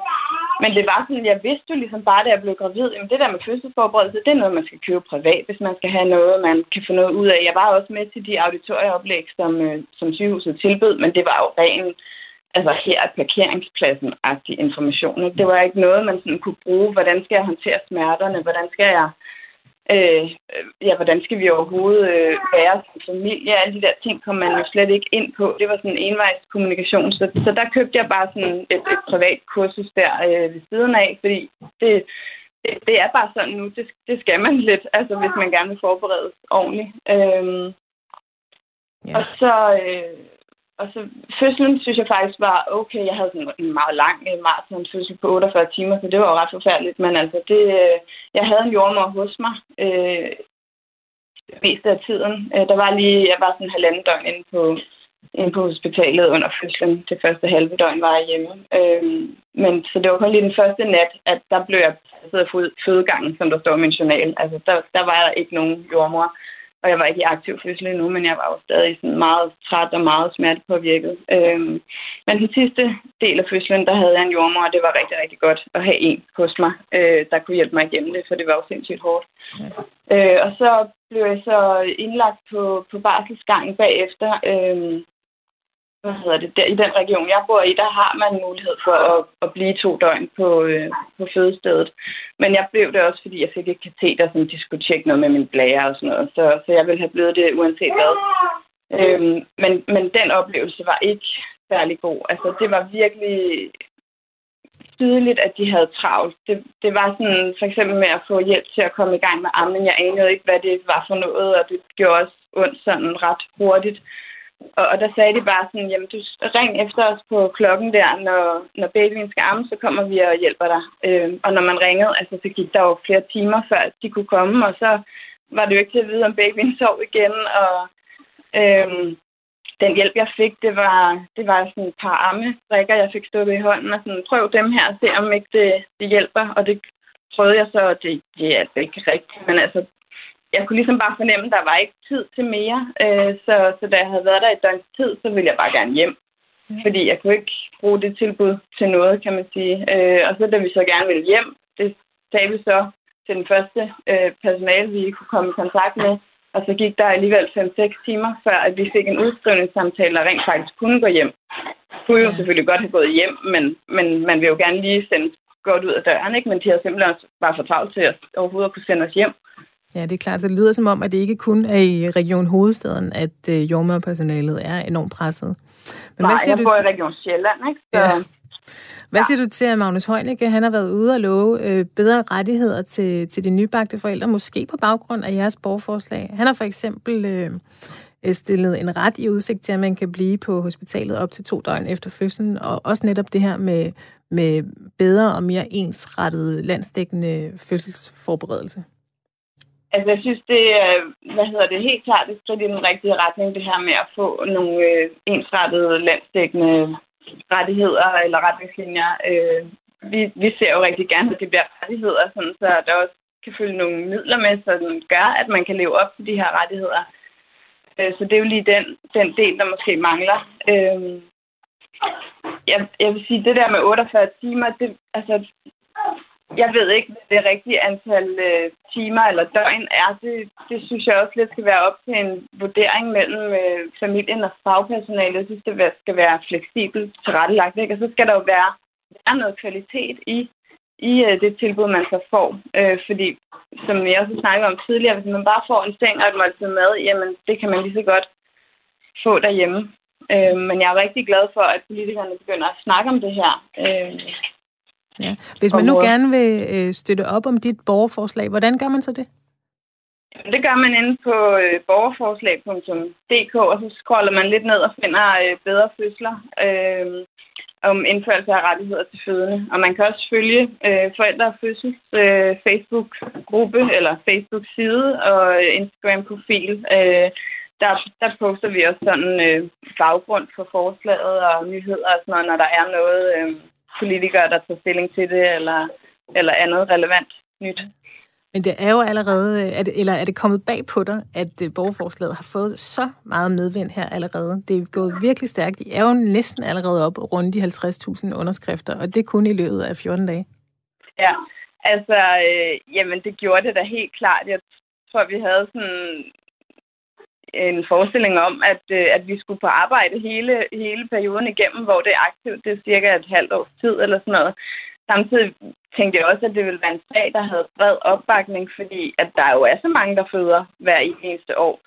men det var sådan, jeg vidste jo ligesom bare, da jeg blev gravid, at det der med fødselsforberedelse, det er noget, man skal købe privat, hvis man skal have noget, man kan få noget ud af. Jeg var også med til de auditorieoplæg, som, øh, som sygehuset tilbød, men det var jo ren, altså her er parkeringspladsen-agtig information. Det var ikke noget, man sådan kunne bruge. Hvordan skal jeg håndtere smerterne? Hvordan skal jeg øh, ja, hvordan skal vi overhovedet øh, være som familie? Alle de der ting kom man jo slet ikke ind på. Det var sådan en envejskommunikation. Så, så der købte jeg bare sådan et, et privat kursus der øh, ved siden af, fordi det, det, det er bare sådan nu. Det, det skal man lidt, altså hvis man gerne vil forberedes ordentligt. Øh, ja. Og så... Øh, og så fødslen synes jeg faktisk var okay. Jeg havde sådan en meget lang øh, fødsel på 48 timer, så det var jo ret forfærdeligt. Men altså, det, øh, jeg havde en jordmor hos mig øh, mest af tiden. Øh, der var lige, jeg var sådan en halvanden døgn inde på, inde på hospitalet under fødslen. Det første halve døgn var jeg hjemme. Øh, men så det var kun lige den første nat, at der blev jeg passet af fødegangen, som der står i min journal. Altså, der, der var der ikke nogen jordmor og jeg var ikke i aktiv fødsel endnu, men jeg var jo stadig sådan meget træt og meget smertepåvirket. Øhm, men den sidste del af fødslen, der havde jeg en jordmor, og det var rigtig, rigtig godt at have en hos mig, øh, der kunne hjælpe mig igennem det, for det var jo sindssygt hårdt. Ja. Øh, og så blev jeg så indlagt på, på barselsgangen bagefter, øh, hvad hedder det, der, i den region, jeg bor i, der har man mulighed for at, at blive to døgn på, øh, på fødestedet. Men jeg blev det også, fordi jeg fik et kateter, som de skulle tjekke noget med min blære og sådan noget. Så, så jeg ville have blevet det uanset hvad. Øhm, men, men den oplevelse var ikke særlig god. Altså, det var virkelig tydeligt, at de havde travlt. Det, det var sådan, for eksempel med at få hjælp til at komme i gang med ammen. Jeg anede ikke, hvad det var for noget, og det gjorde også ondt sådan ret hurtigt. Og, og der sagde de bare sådan, jamen du ring efter os på klokken der, når, når babyen skal amme, så kommer vi og hjælper dig. Øh, og når man ringede, altså så gik der jo flere timer, før de kunne komme, og så var det jo ikke til at vide, om babyen sov igen. Og øh, den hjælp, jeg fik, det var, det var sådan et par arme-rækker, jeg fik stået i hånden, og sådan, prøv dem her og se, om ikke det, det hjælper. Og det prøvede jeg så, og det, det er ikke rigtigt. Men altså, jeg kunne ligesom bare fornemme, at der var ikke tid til mere. Øh, så, så da jeg havde været der et døgns tid, så ville jeg bare gerne hjem. Ja. Fordi jeg kunne ikke bruge det tilbud til noget, kan man sige. Øh, og så da vi så gerne ville hjem, det sagde vi så til den første øh, personale, vi kunne komme i kontakt med. Og så gik der alligevel 5-6 timer, før at vi fik en udskrivningssamtale, og rent faktisk kunne gå hjem. Kunne jo selvfølgelig godt have gået hjem, men, men man vil jo gerne lige sende godt ud af døren, ikke? men de har simpelthen bare for travlt til at overhovedet kunne sende os hjem. Ja, det er klart. Så det lyder som om, at det ikke kun er i Region Hovedstaden, at øh, jordmørpersonalet er enormt presset. Men Nej, hvad siger jeg du bor i Region Sjælland, ikke? Så... Ja. Hvad siger du til, at Magnus Heunicke, han har været ude og love øh, bedre rettigheder til, til de nybagte forældre, måske på baggrund af jeres borgerforslag? Han har for eksempel øh, stillet en ret i udsigt til, at man kan blive på hospitalet op til to døgn efter fødslen, og også netop det her med, med bedre og mere ensrettet landsdækkende fødselsforberedelse. Altså, jeg synes, det er, hvad hedder det, helt klart et skridt i den rigtige retning, det her med at få nogle øh, ensrettede landsdækkende rettigheder eller retningslinjer. Øh, vi, vi ser jo rigtig gerne, at det bliver rettigheder, sådan, så der også kan følge nogle midler med, så den gør, at man kan leve op til de her rettigheder. Øh, så det er jo lige den, den del, der måske mangler. Øh, jeg, jeg vil sige, det der med 48 timer, det, altså, jeg ved ikke, hvad det rigtige antal øh, timer eller døgn er. Det, det synes jeg også lidt skal være op til en vurdering mellem øh, familien og fagpersonalet. Jeg synes, det skal være fleksibelt tilrettelagt. Ikke? Og så skal der jo være, være noget kvalitet i, i øh, det tilbud, man så får. Øh, fordi, som jeg også snakkede om tidligere, hvis man bare får en seng og et måltid mad, jamen det kan man lige så godt få derhjemme. Øh, men jeg er rigtig glad for, at politikerne begynder at snakke om det her. Øh, Ja. Hvis man nu gerne vil øh, støtte op om dit borgerforslag, hvordan gør man så det? Det gør man inde på øh, borgerforslag.dk, og så scroller man lidt ned og finder øh, bedre fødsler øh, om indførelse af rettigheder til fødende. Og man kan også følge øh, Forældre og Fødsels øh, Facebook-gruppe eller Facebook-side og øh, Instagram-profil. Øh, der, der poster vi også sådan øh, baggrund for forslaget og nyheder og sådan noget, når der er noget... Øh, politikere, der tager stilling til det, eller, eller andet relevant nyt. Men det er jo allerede, er det, eller er det kommet bag på dig, at øh, borgerforslaget har fået så meget medvind her allerede? Det er gået virkelig stærkt. I er jo næsten allerede op rundt de 50.000 underskrifter, og det kun i løbet af 14 dage. Ja, altså, øh, jamen det gjorde det da helt klart. Jeg tror, vi havde sådan en forestilling om, at, øh, at vi skulle på arbejde hele, hele perioden igennem, hvor det er aktivt. Det er cirka et halvt års tid eller sådan noget. Samtidig tænkte jeg også, at det ville være en sag, der havde bred opbakning, fordi at der jo er så mange, der føder hver eneste år.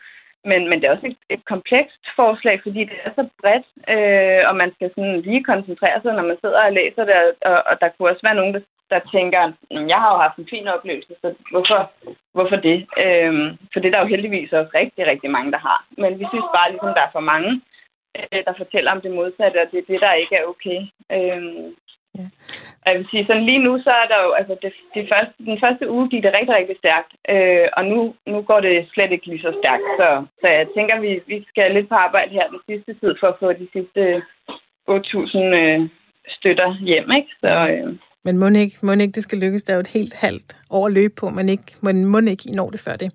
Men, men det er også et, et komplekst forslag, fordi det er så bredt, øh, og man skal sådan lige koncentrere sig, når man sidder og læser det, og, og der kunne også være nogen, der der tænker, jeg har jo haft en fin oplevelse, så hvorfor, hvorfor det? Øhm, for det er der jo heldigvis også rigtig, rigtig mange, der har. Men vi synes bare, ligesom der er for mange, øh, der fortæller om det modsatte, og det er det, der ikke er okay. Øhm, ja. Og jeg vil sige, sådan lige nu, så er der jo, altså det, det første, den første uge gik det rigtig, rigtig stærkt, øh, og nu, nu går det slet ikke lige så stærkt. Så, så jeg tænker, vi, vi skal lidt på arbejde her den sidste tid for at få de sidste 8.000 øh, støtter hjem, ikke? Så, øh, Men må ikke, må ikke det skal lykkes? Der er jo et helt halvt år at løbe på, men ikke, men må ikke I når det før det.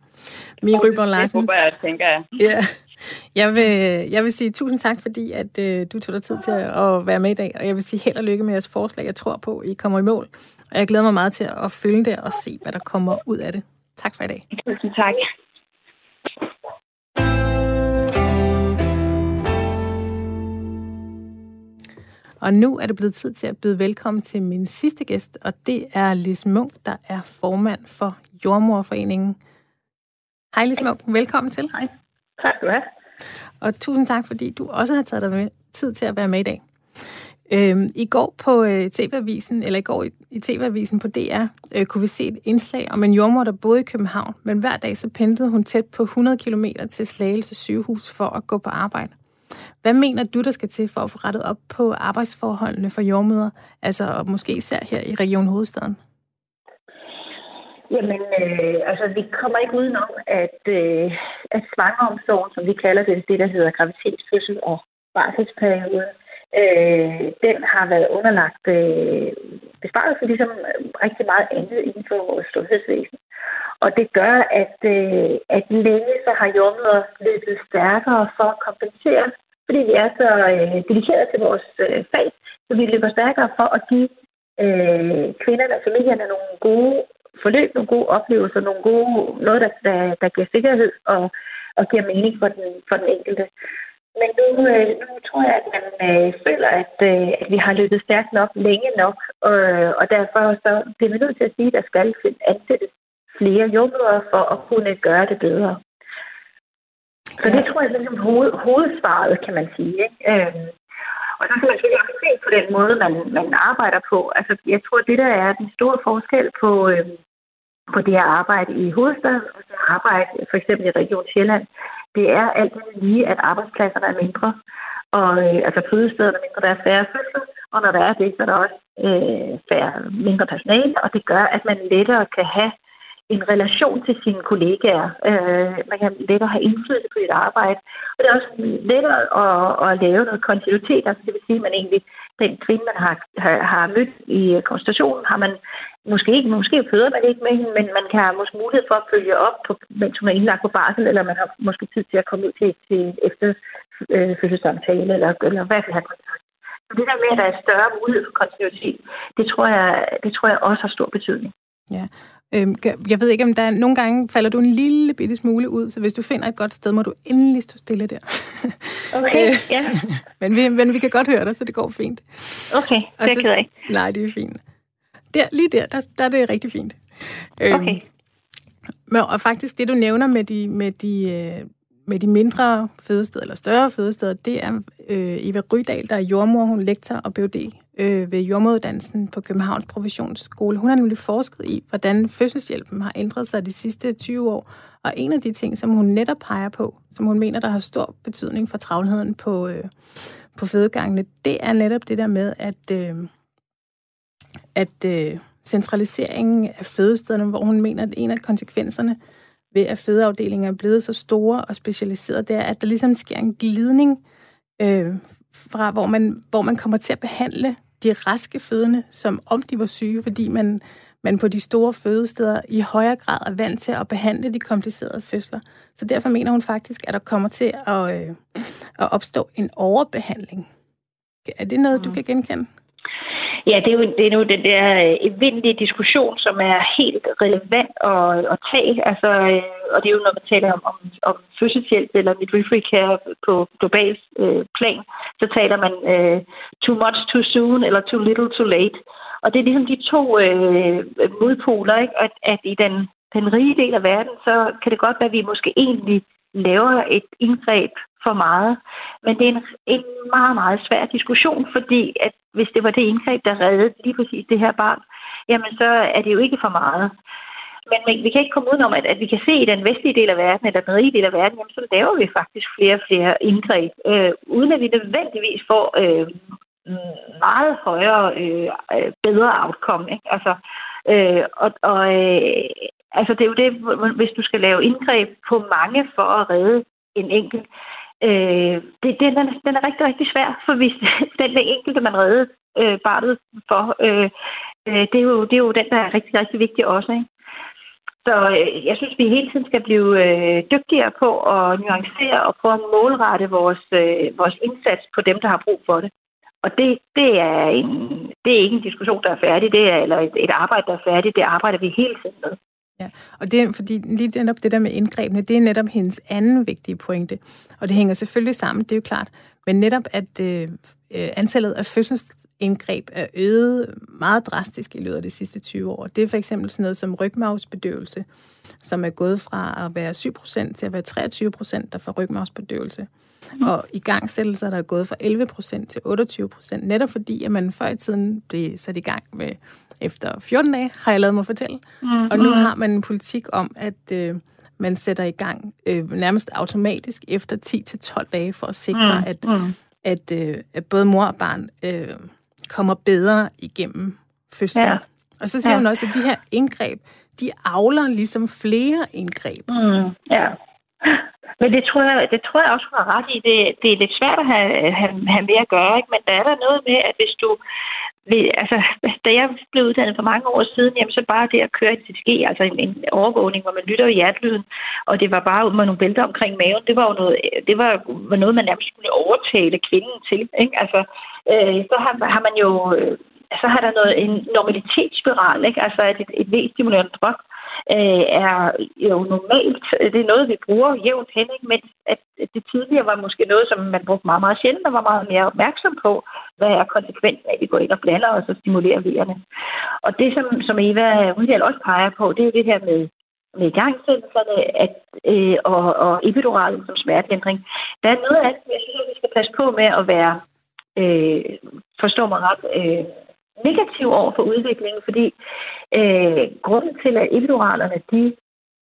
Mie Ryborg Larsen. Det håber jeg, tænker jeg. Ja. Jeg vil, jeg vil sige tusind tak, fordi at, øh, du tog dig tid til at være med i dag, og jeg vil sige held og lykke med jeres forslag. Jeg tror på, at I kommer i mål, og jeg glæder mig meget til at følge det og se, hvad der kommer ud af det. Tak for i dag. Tusind tak. Og nu er det blevet tid til at byde velkommen til min sidste gæst, og det er Lis Munk, der er formand for Jordmorforeningen. Hej Lis Munk, velkommen til. Hej, tak du have. Og tusind tak, fordi du også har taget dig med, tid til at være med i dag. Øhm, I går på øh, TV-avisen, eller i går i, i TV-avisen på DR, øh, kunne vi se et indslag om en jordmor, der boede i København, men hver dag så pendlede hun tæt på 100 km til Slagelse sygehus for at gå på arbejde. Hvad mener du, der skal til for at få rettet op på arbejdsforholdene for jordmøder, altså måske især her i Region Hovedstaden? Jamen, øh, altså, vi kommer ikke udenom, at, øh, at svangeromsorgen, som vi kalder det, det der hedder graviditetsfødsel og barselsperiode, øh, den har været underlagt øh, besparelser ligesom rigtig meget andet inden for vores sundhedsvæsen. Og det gør, at, øh, at længe så har jordmøder løbet stærkere for at kompensere, fordi vi er så øh, dedikeret til vores øh, fag, så vi løber stærkere for at give øh, kvinderne og familierne nogle gode forløb, nogle gode oplevelser, nogle gode, noget, der, der, der giver sikkerhed og, og giver mening for den, for den enkelte. Men nu, øh, nu tror jeg, at man øh, føler, at, øh, at vi har løbet stærkt nok, længe nok, og, og derfor så det er vi nødt til at sige, at der skal ansættes flere jordbrugere for at kunne gøre det bedre. Så det tror jeg er ligesom hoved, hovedsvaret, kan man sige. Ikke? Øhm, og så kan man selvfølgelig også se på den måde, man, man arbejder på. Altså, jeg tror, det der er den store forskel på, øhm, på det her arbejde i hovedstaden og så arbejde for eksempel i Region Sjælland, det er alt lige, at arbejdspladserne er mindre. Og øh, altså fødestederne er mindre, der er færre fødsler, og når der er det, så er der også øh, færre, mindre personale, og det gør, at man lettere kan have en relation til sine kollegaer. Øh, man kan lettere have indflydelse på sit arbejde. Og det er også lettere at, at lave noget kontinuitet. Altså det vil sige, at man egentlig, den kvinde, man har, har, har mødt i konstationen, har man måske ikke, måske føder man ikke med hende, men man kan have måske mulighed for at følge op, på, mens hun er indlagt på barsel, eller man har måske tid til at komme ud til, til efter øh, eller, eller hvad hvert have kontakt. Så det der med, at der er større mulighed for kontinuitet, det tror jeg, det tror jeg også har stor betydning. Ja, Øhm, jeg ved ikke, om der er, nogle gange falder du en lille bitte smule ud, så hvis du finder et godt sted, må du endelig stå stille der. Okay, ja. men, vi, men vi kan godt høre dig, så det går fint. Okay, det er jeg ikke. Nej, det er fint. Der, lige der, der, der er det rigtig fint. Øhm, okay. Men, og faktisk, det du nævner med de, med de, øh, med de mindre fødesteder, eller større fødesteder, det er øh, Eva Rydal, der er jordmor, hun lektor og BUD øh, ved jordmoruddannelsen på Københavns Professionsskole. Hun har nemlig forsket i, hvordan fødselshjælpen har ændret sig de sidste 20 år. Og en af de ting, som hun netop peger på, som hun mener, der har stor betydning for travlheden på, øh, på fødegangene, det er netop det der med, at, øh, at øh, centraliseringen af fødestederne, hvor hun mener, at en af konsekvenserne ved, at fødeafdelingen er blevet så store og specialiseret, det er, at der ligesom sker en glidning øh, fra, hvor man, hvor man kommer til at behandle de raske fødende, som om de var syge, fordi man, man på de store fødesteder i højere grad er vant til at behandle de komplicerede fødsler. Så derfor mener hun faktisk, at der kommer til at, øh, at opstå en overbehandling. Er det noget, du mm. kan genkende? Ja, det er, jo, det er nu den der øh, evindelige diskussion, som er helt relevant at, at tage. Altså, øh, og det er jo, når man taler om, om, om fødselshjælp eller midwifery care på global øh, plan, så taler man øh, too much too soon eller too little too late. Og det er ligesom de to øh, modpoler, ikke? At, at i den, den rige del af verden, så kan det godt være, at vi måske egentlig laver et indgreb for meget. Men det er en, en meget, meget svær diskussion, fordi at hvis det var det indgreb, der reddede lige præcis det her barn, jamen så er det jo ikke for meget. Men, men vi kan ikke komme udenom, at, at vi kan se i den vestlige del af verden, eller den rige del af verden, jamen så laver vi faktisk flere og flere indgreb, øh, uden at vi nødvendigvis får øh, meget højere, øh, bedre outcome. Ikke? Altså, øh, og, og øh, altså det er jo det, hvis du skal lave indgreb på mange for at redde en enkelt, Øh, det, det, den, den er rigtig, rigtig svær, for hvis den enkelte, man redder øh, barnet for, øh, øh, det, er jo, det er jo den, der er rigtig, rigtig vigtig også. Ikke? Så øh, jeg synes, vi hele tiden skal blive øh, dygtigere på at nuancere og prøve at målrette vores, øh, vores indsats på dem, der har brug for det. Og det, det, er en, det er ikke en diskussion, der er færdig, det er, eller et, et arbejde, der er færdigt. Det arbejder vi hele tiden med. Ja, og det er, fordi lige netop det der med indgrebene, det er netop hendes anden vigtige pointe. Og det hænger selvfølgelig sammen, det er jo klart. Men netop, at øh, øh antallet af fødselsindgreb er øget meget drastisk i løbet af de sidste 20 år. Det er for eksempel sådan noget som rygmavsbedøvelse, som er gået fra at være 7% til at være 23%, der får rygmavsbedøvelse. Mm. Og i gangsættelser der er gået fra 11 procent til 28 procent, netop fordi, at man før i tiden blev sat i gang med efter 14 dage, har jeg lavet mig fortælle. Mm. Og nu har man en politik om, at øh, man sætter i gang øh, nærmest automatisk efter 10 til 12 dage for at sikre, mm. at, at, øh, at både mor og barn øh, kommer bedre igennem fødslen. Ja. Og så siger ja. hun også, at de her indgreb, de avler ligesom flere indgreb. Mm. Ja. Men det tror jeg, det tror jeg også, hun har ret i. Det, det er lidt svært at have, have, have med at gøre, ikke? men der er der noget med, at hvis du... Altså, da jeg blev uddannet for mange år siden, jamen, så bare det at køre en CTG, altså en, en overvågning, hvor man lytter i hjertelyden, og det var bare ud med nogle bælter omkring maven, det var jo noget, det var, var noget man nærmest skulle overtale kvinden til. Ikke? Altså, øh, så har, har man jo... Øh, så har der noget, en normalitetsspiral, ikke? altså at et, et V-stimulerende drug, øh, er jo normalt, det er noget, vi bruger jævnt hen, ikke? mens at det tidligere var måske noget, som man brugte meget, meget sjældent, og var meget mere opmærksom på, hvad er konsekvensen af, at vi går ind og blander os og stimulerer V'erne. Og det, som, som Eva Rydal også peger på, det er jo det her med med igangsættelserne at, øh, og, og epiduralen som smertelindring. Der er noget af det, jeg synes, vi skal passe på med at være, øh, forstå mig ret, øh, negativ over for udviklingen, fordi øh, grunden til, at epiduralerne de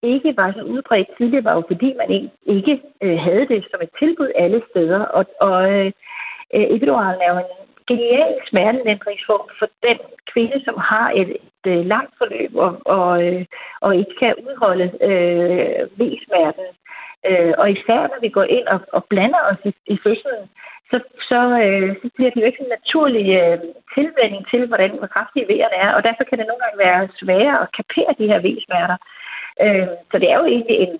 ikke var så udbredt tidligere, var jo fordi man ikke øh, havde det som et tilbud alle steder. Og, og øh, øh, epiduralen er jo en genial smertelindringsform for den kvinde, som har et, et, øh, langt forløb og, og, øh, og ikke kan udholde øh, V-smerten. Øh, og især når vi går ind og, og blander os i, i fødslen, så, så, øh, så bliver det jo ikke en naturlig øh, tilvænding til, hvordan hvor kraftige vejerne er, og derfor kan det nogle gange være sværere at kapere de her V-smerter. Øh, så det er jo egentlig en,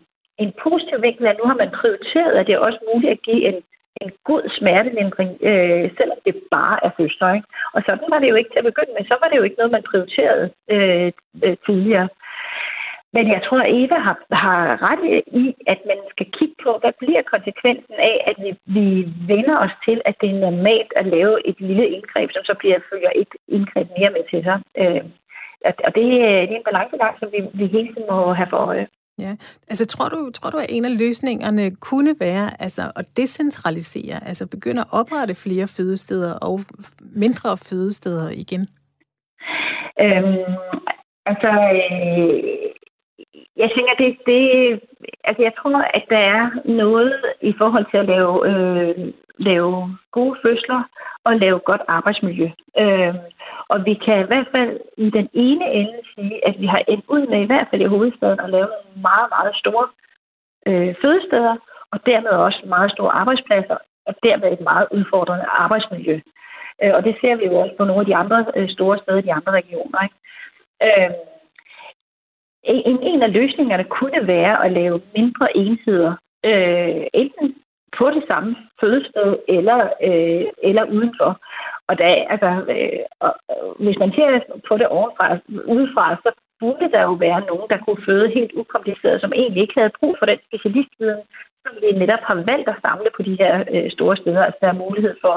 en positiv vinkel, at nu har man prioriteret, at det er også muligt at give en, en god smertelindring, øh, selvom det bare er fødsler. Ikke? Og sådan var det jo ikke til at begynde med. Så var det jo ikke noget, man prioriterede øh, øh, tidligere. Men jeg tror, at Eva har, har ret i, at man skal kigge på, hvad bliver konsekvensen af, at vi, vi vender os til, at det er normalt at lave et lille indgreb, som så bliver følger et indgreb mere med til sig. Øh, og det, det er en balancegang, som vi, vi hele tiden må have for øje. Ja, altså tror du, tror du, at en af løsningerne kunne være altså, at decentralisere, altså begynde at oprette flere fødesteder og mindre fødesteder igen? Øhm, altså, øh, jeg tænker, det, det, altså jeg tror, at der er noget i forhold til at lave, øh, lave gode fødsler og lave godt arbejdsmiljø. Øh, og vi kan i hvert fald i den ene ende sige, at vi har endt ud med, i hvert fald i hovedstaden, at lave nogle meget, meget store øh, fødesteder, og dermed også meget store arbejdspladser, og dermed et meget udfordrende arbejdsmiljø. Øh, og det ser vi jo også på nogle af de andre øh, store steder i de andre regioner. Ikke? Øh, en, en af løsningerne kunne være at lave mindre enheder, øh, enten på det samme fødested eller, øh, eller udenfor. Og da, altså, øh, og, hvis man ser på det overfra, udefra, så burde der jo være nogen, der kunne føde helt ukompliceret, som egentlig ikke havde brug for den specialistviden, som vi netop har valgt at samle på de her øh, store steder. Altså, der er mulighed for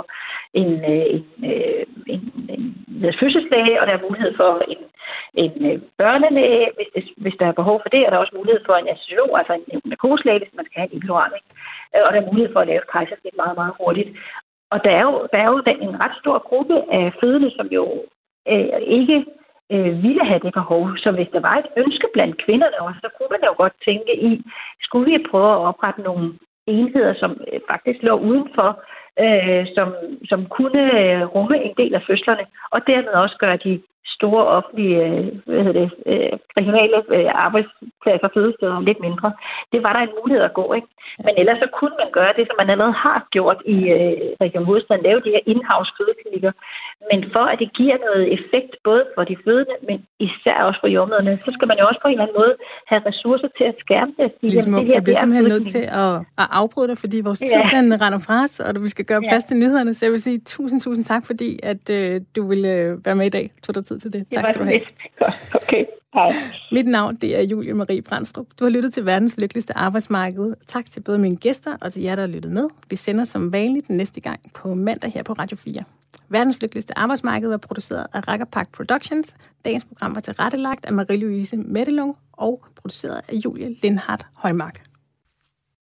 en, øh, en, øh, en, en, en fødselslæge, og der er mulighed for en, en øh, børnelæge, hvis, det, hvis der er behov for det, og der er også mulighed for en assiolog, altså en, en hvis man skal have en epidural. Øh, og der er mulighed for at lave et kejsersnit meget, meget hurtigt. Og der er jo, der er jo en ret stor gruppe af fødende, som jo øh, ikke øh, ville have det behov. Så hvis der var et ønske blandt kvinderne også, så kunne man jo godt tænke i, skulle vi prøve at oprette nogle enheder, som øh, faktisk lå udenfor, øh, som, som kunne øh, rumme en del af fødslerne, og dermed også gøre de store offentlige øh, hvad hedder det, øh, regionale arbejdspladser og fødesteder lidt mindre. Det var der en mulighed at gå, ikke? Men ellers så kunne man gøre det, som man allerede har gjort i Region Hovedstaden, lave de her in-house fødeklinikker. Men for at det giver noget effekt, både for de fødende, men især også for jordmøderne, så skal man jo også på en eller anden måde have ressourcer til at skærme det. Sige, ligesom, det her, jeg bliver simpelthen nødt til at, at afbryde dig, fordi vores tid ja. den render fra os, og vi skal gøre plads ja. til nyhederne. Så jeg vil sige tusind, tusind tak, fordi at, øh, du ville øh, være med i dag. Tog dig tid til det. Tak skal du have. Okay. Hej. Mit navn det er Julie Marie Brandstrup. Du har lyttet til verdens lykkeligste arbejdsmarked. Tak til både mine gæster og til jer, der har lyttet med. Vi sender som vanligt den næste gang på mandag her på Radio 4. Verdens lykkeligste arbejdsmarked var produceret af Rackerpark Productions. Dagens program var tilrettelagt af Marie-Louise Mettelung og produceret af Julie Lindhardt Højmark.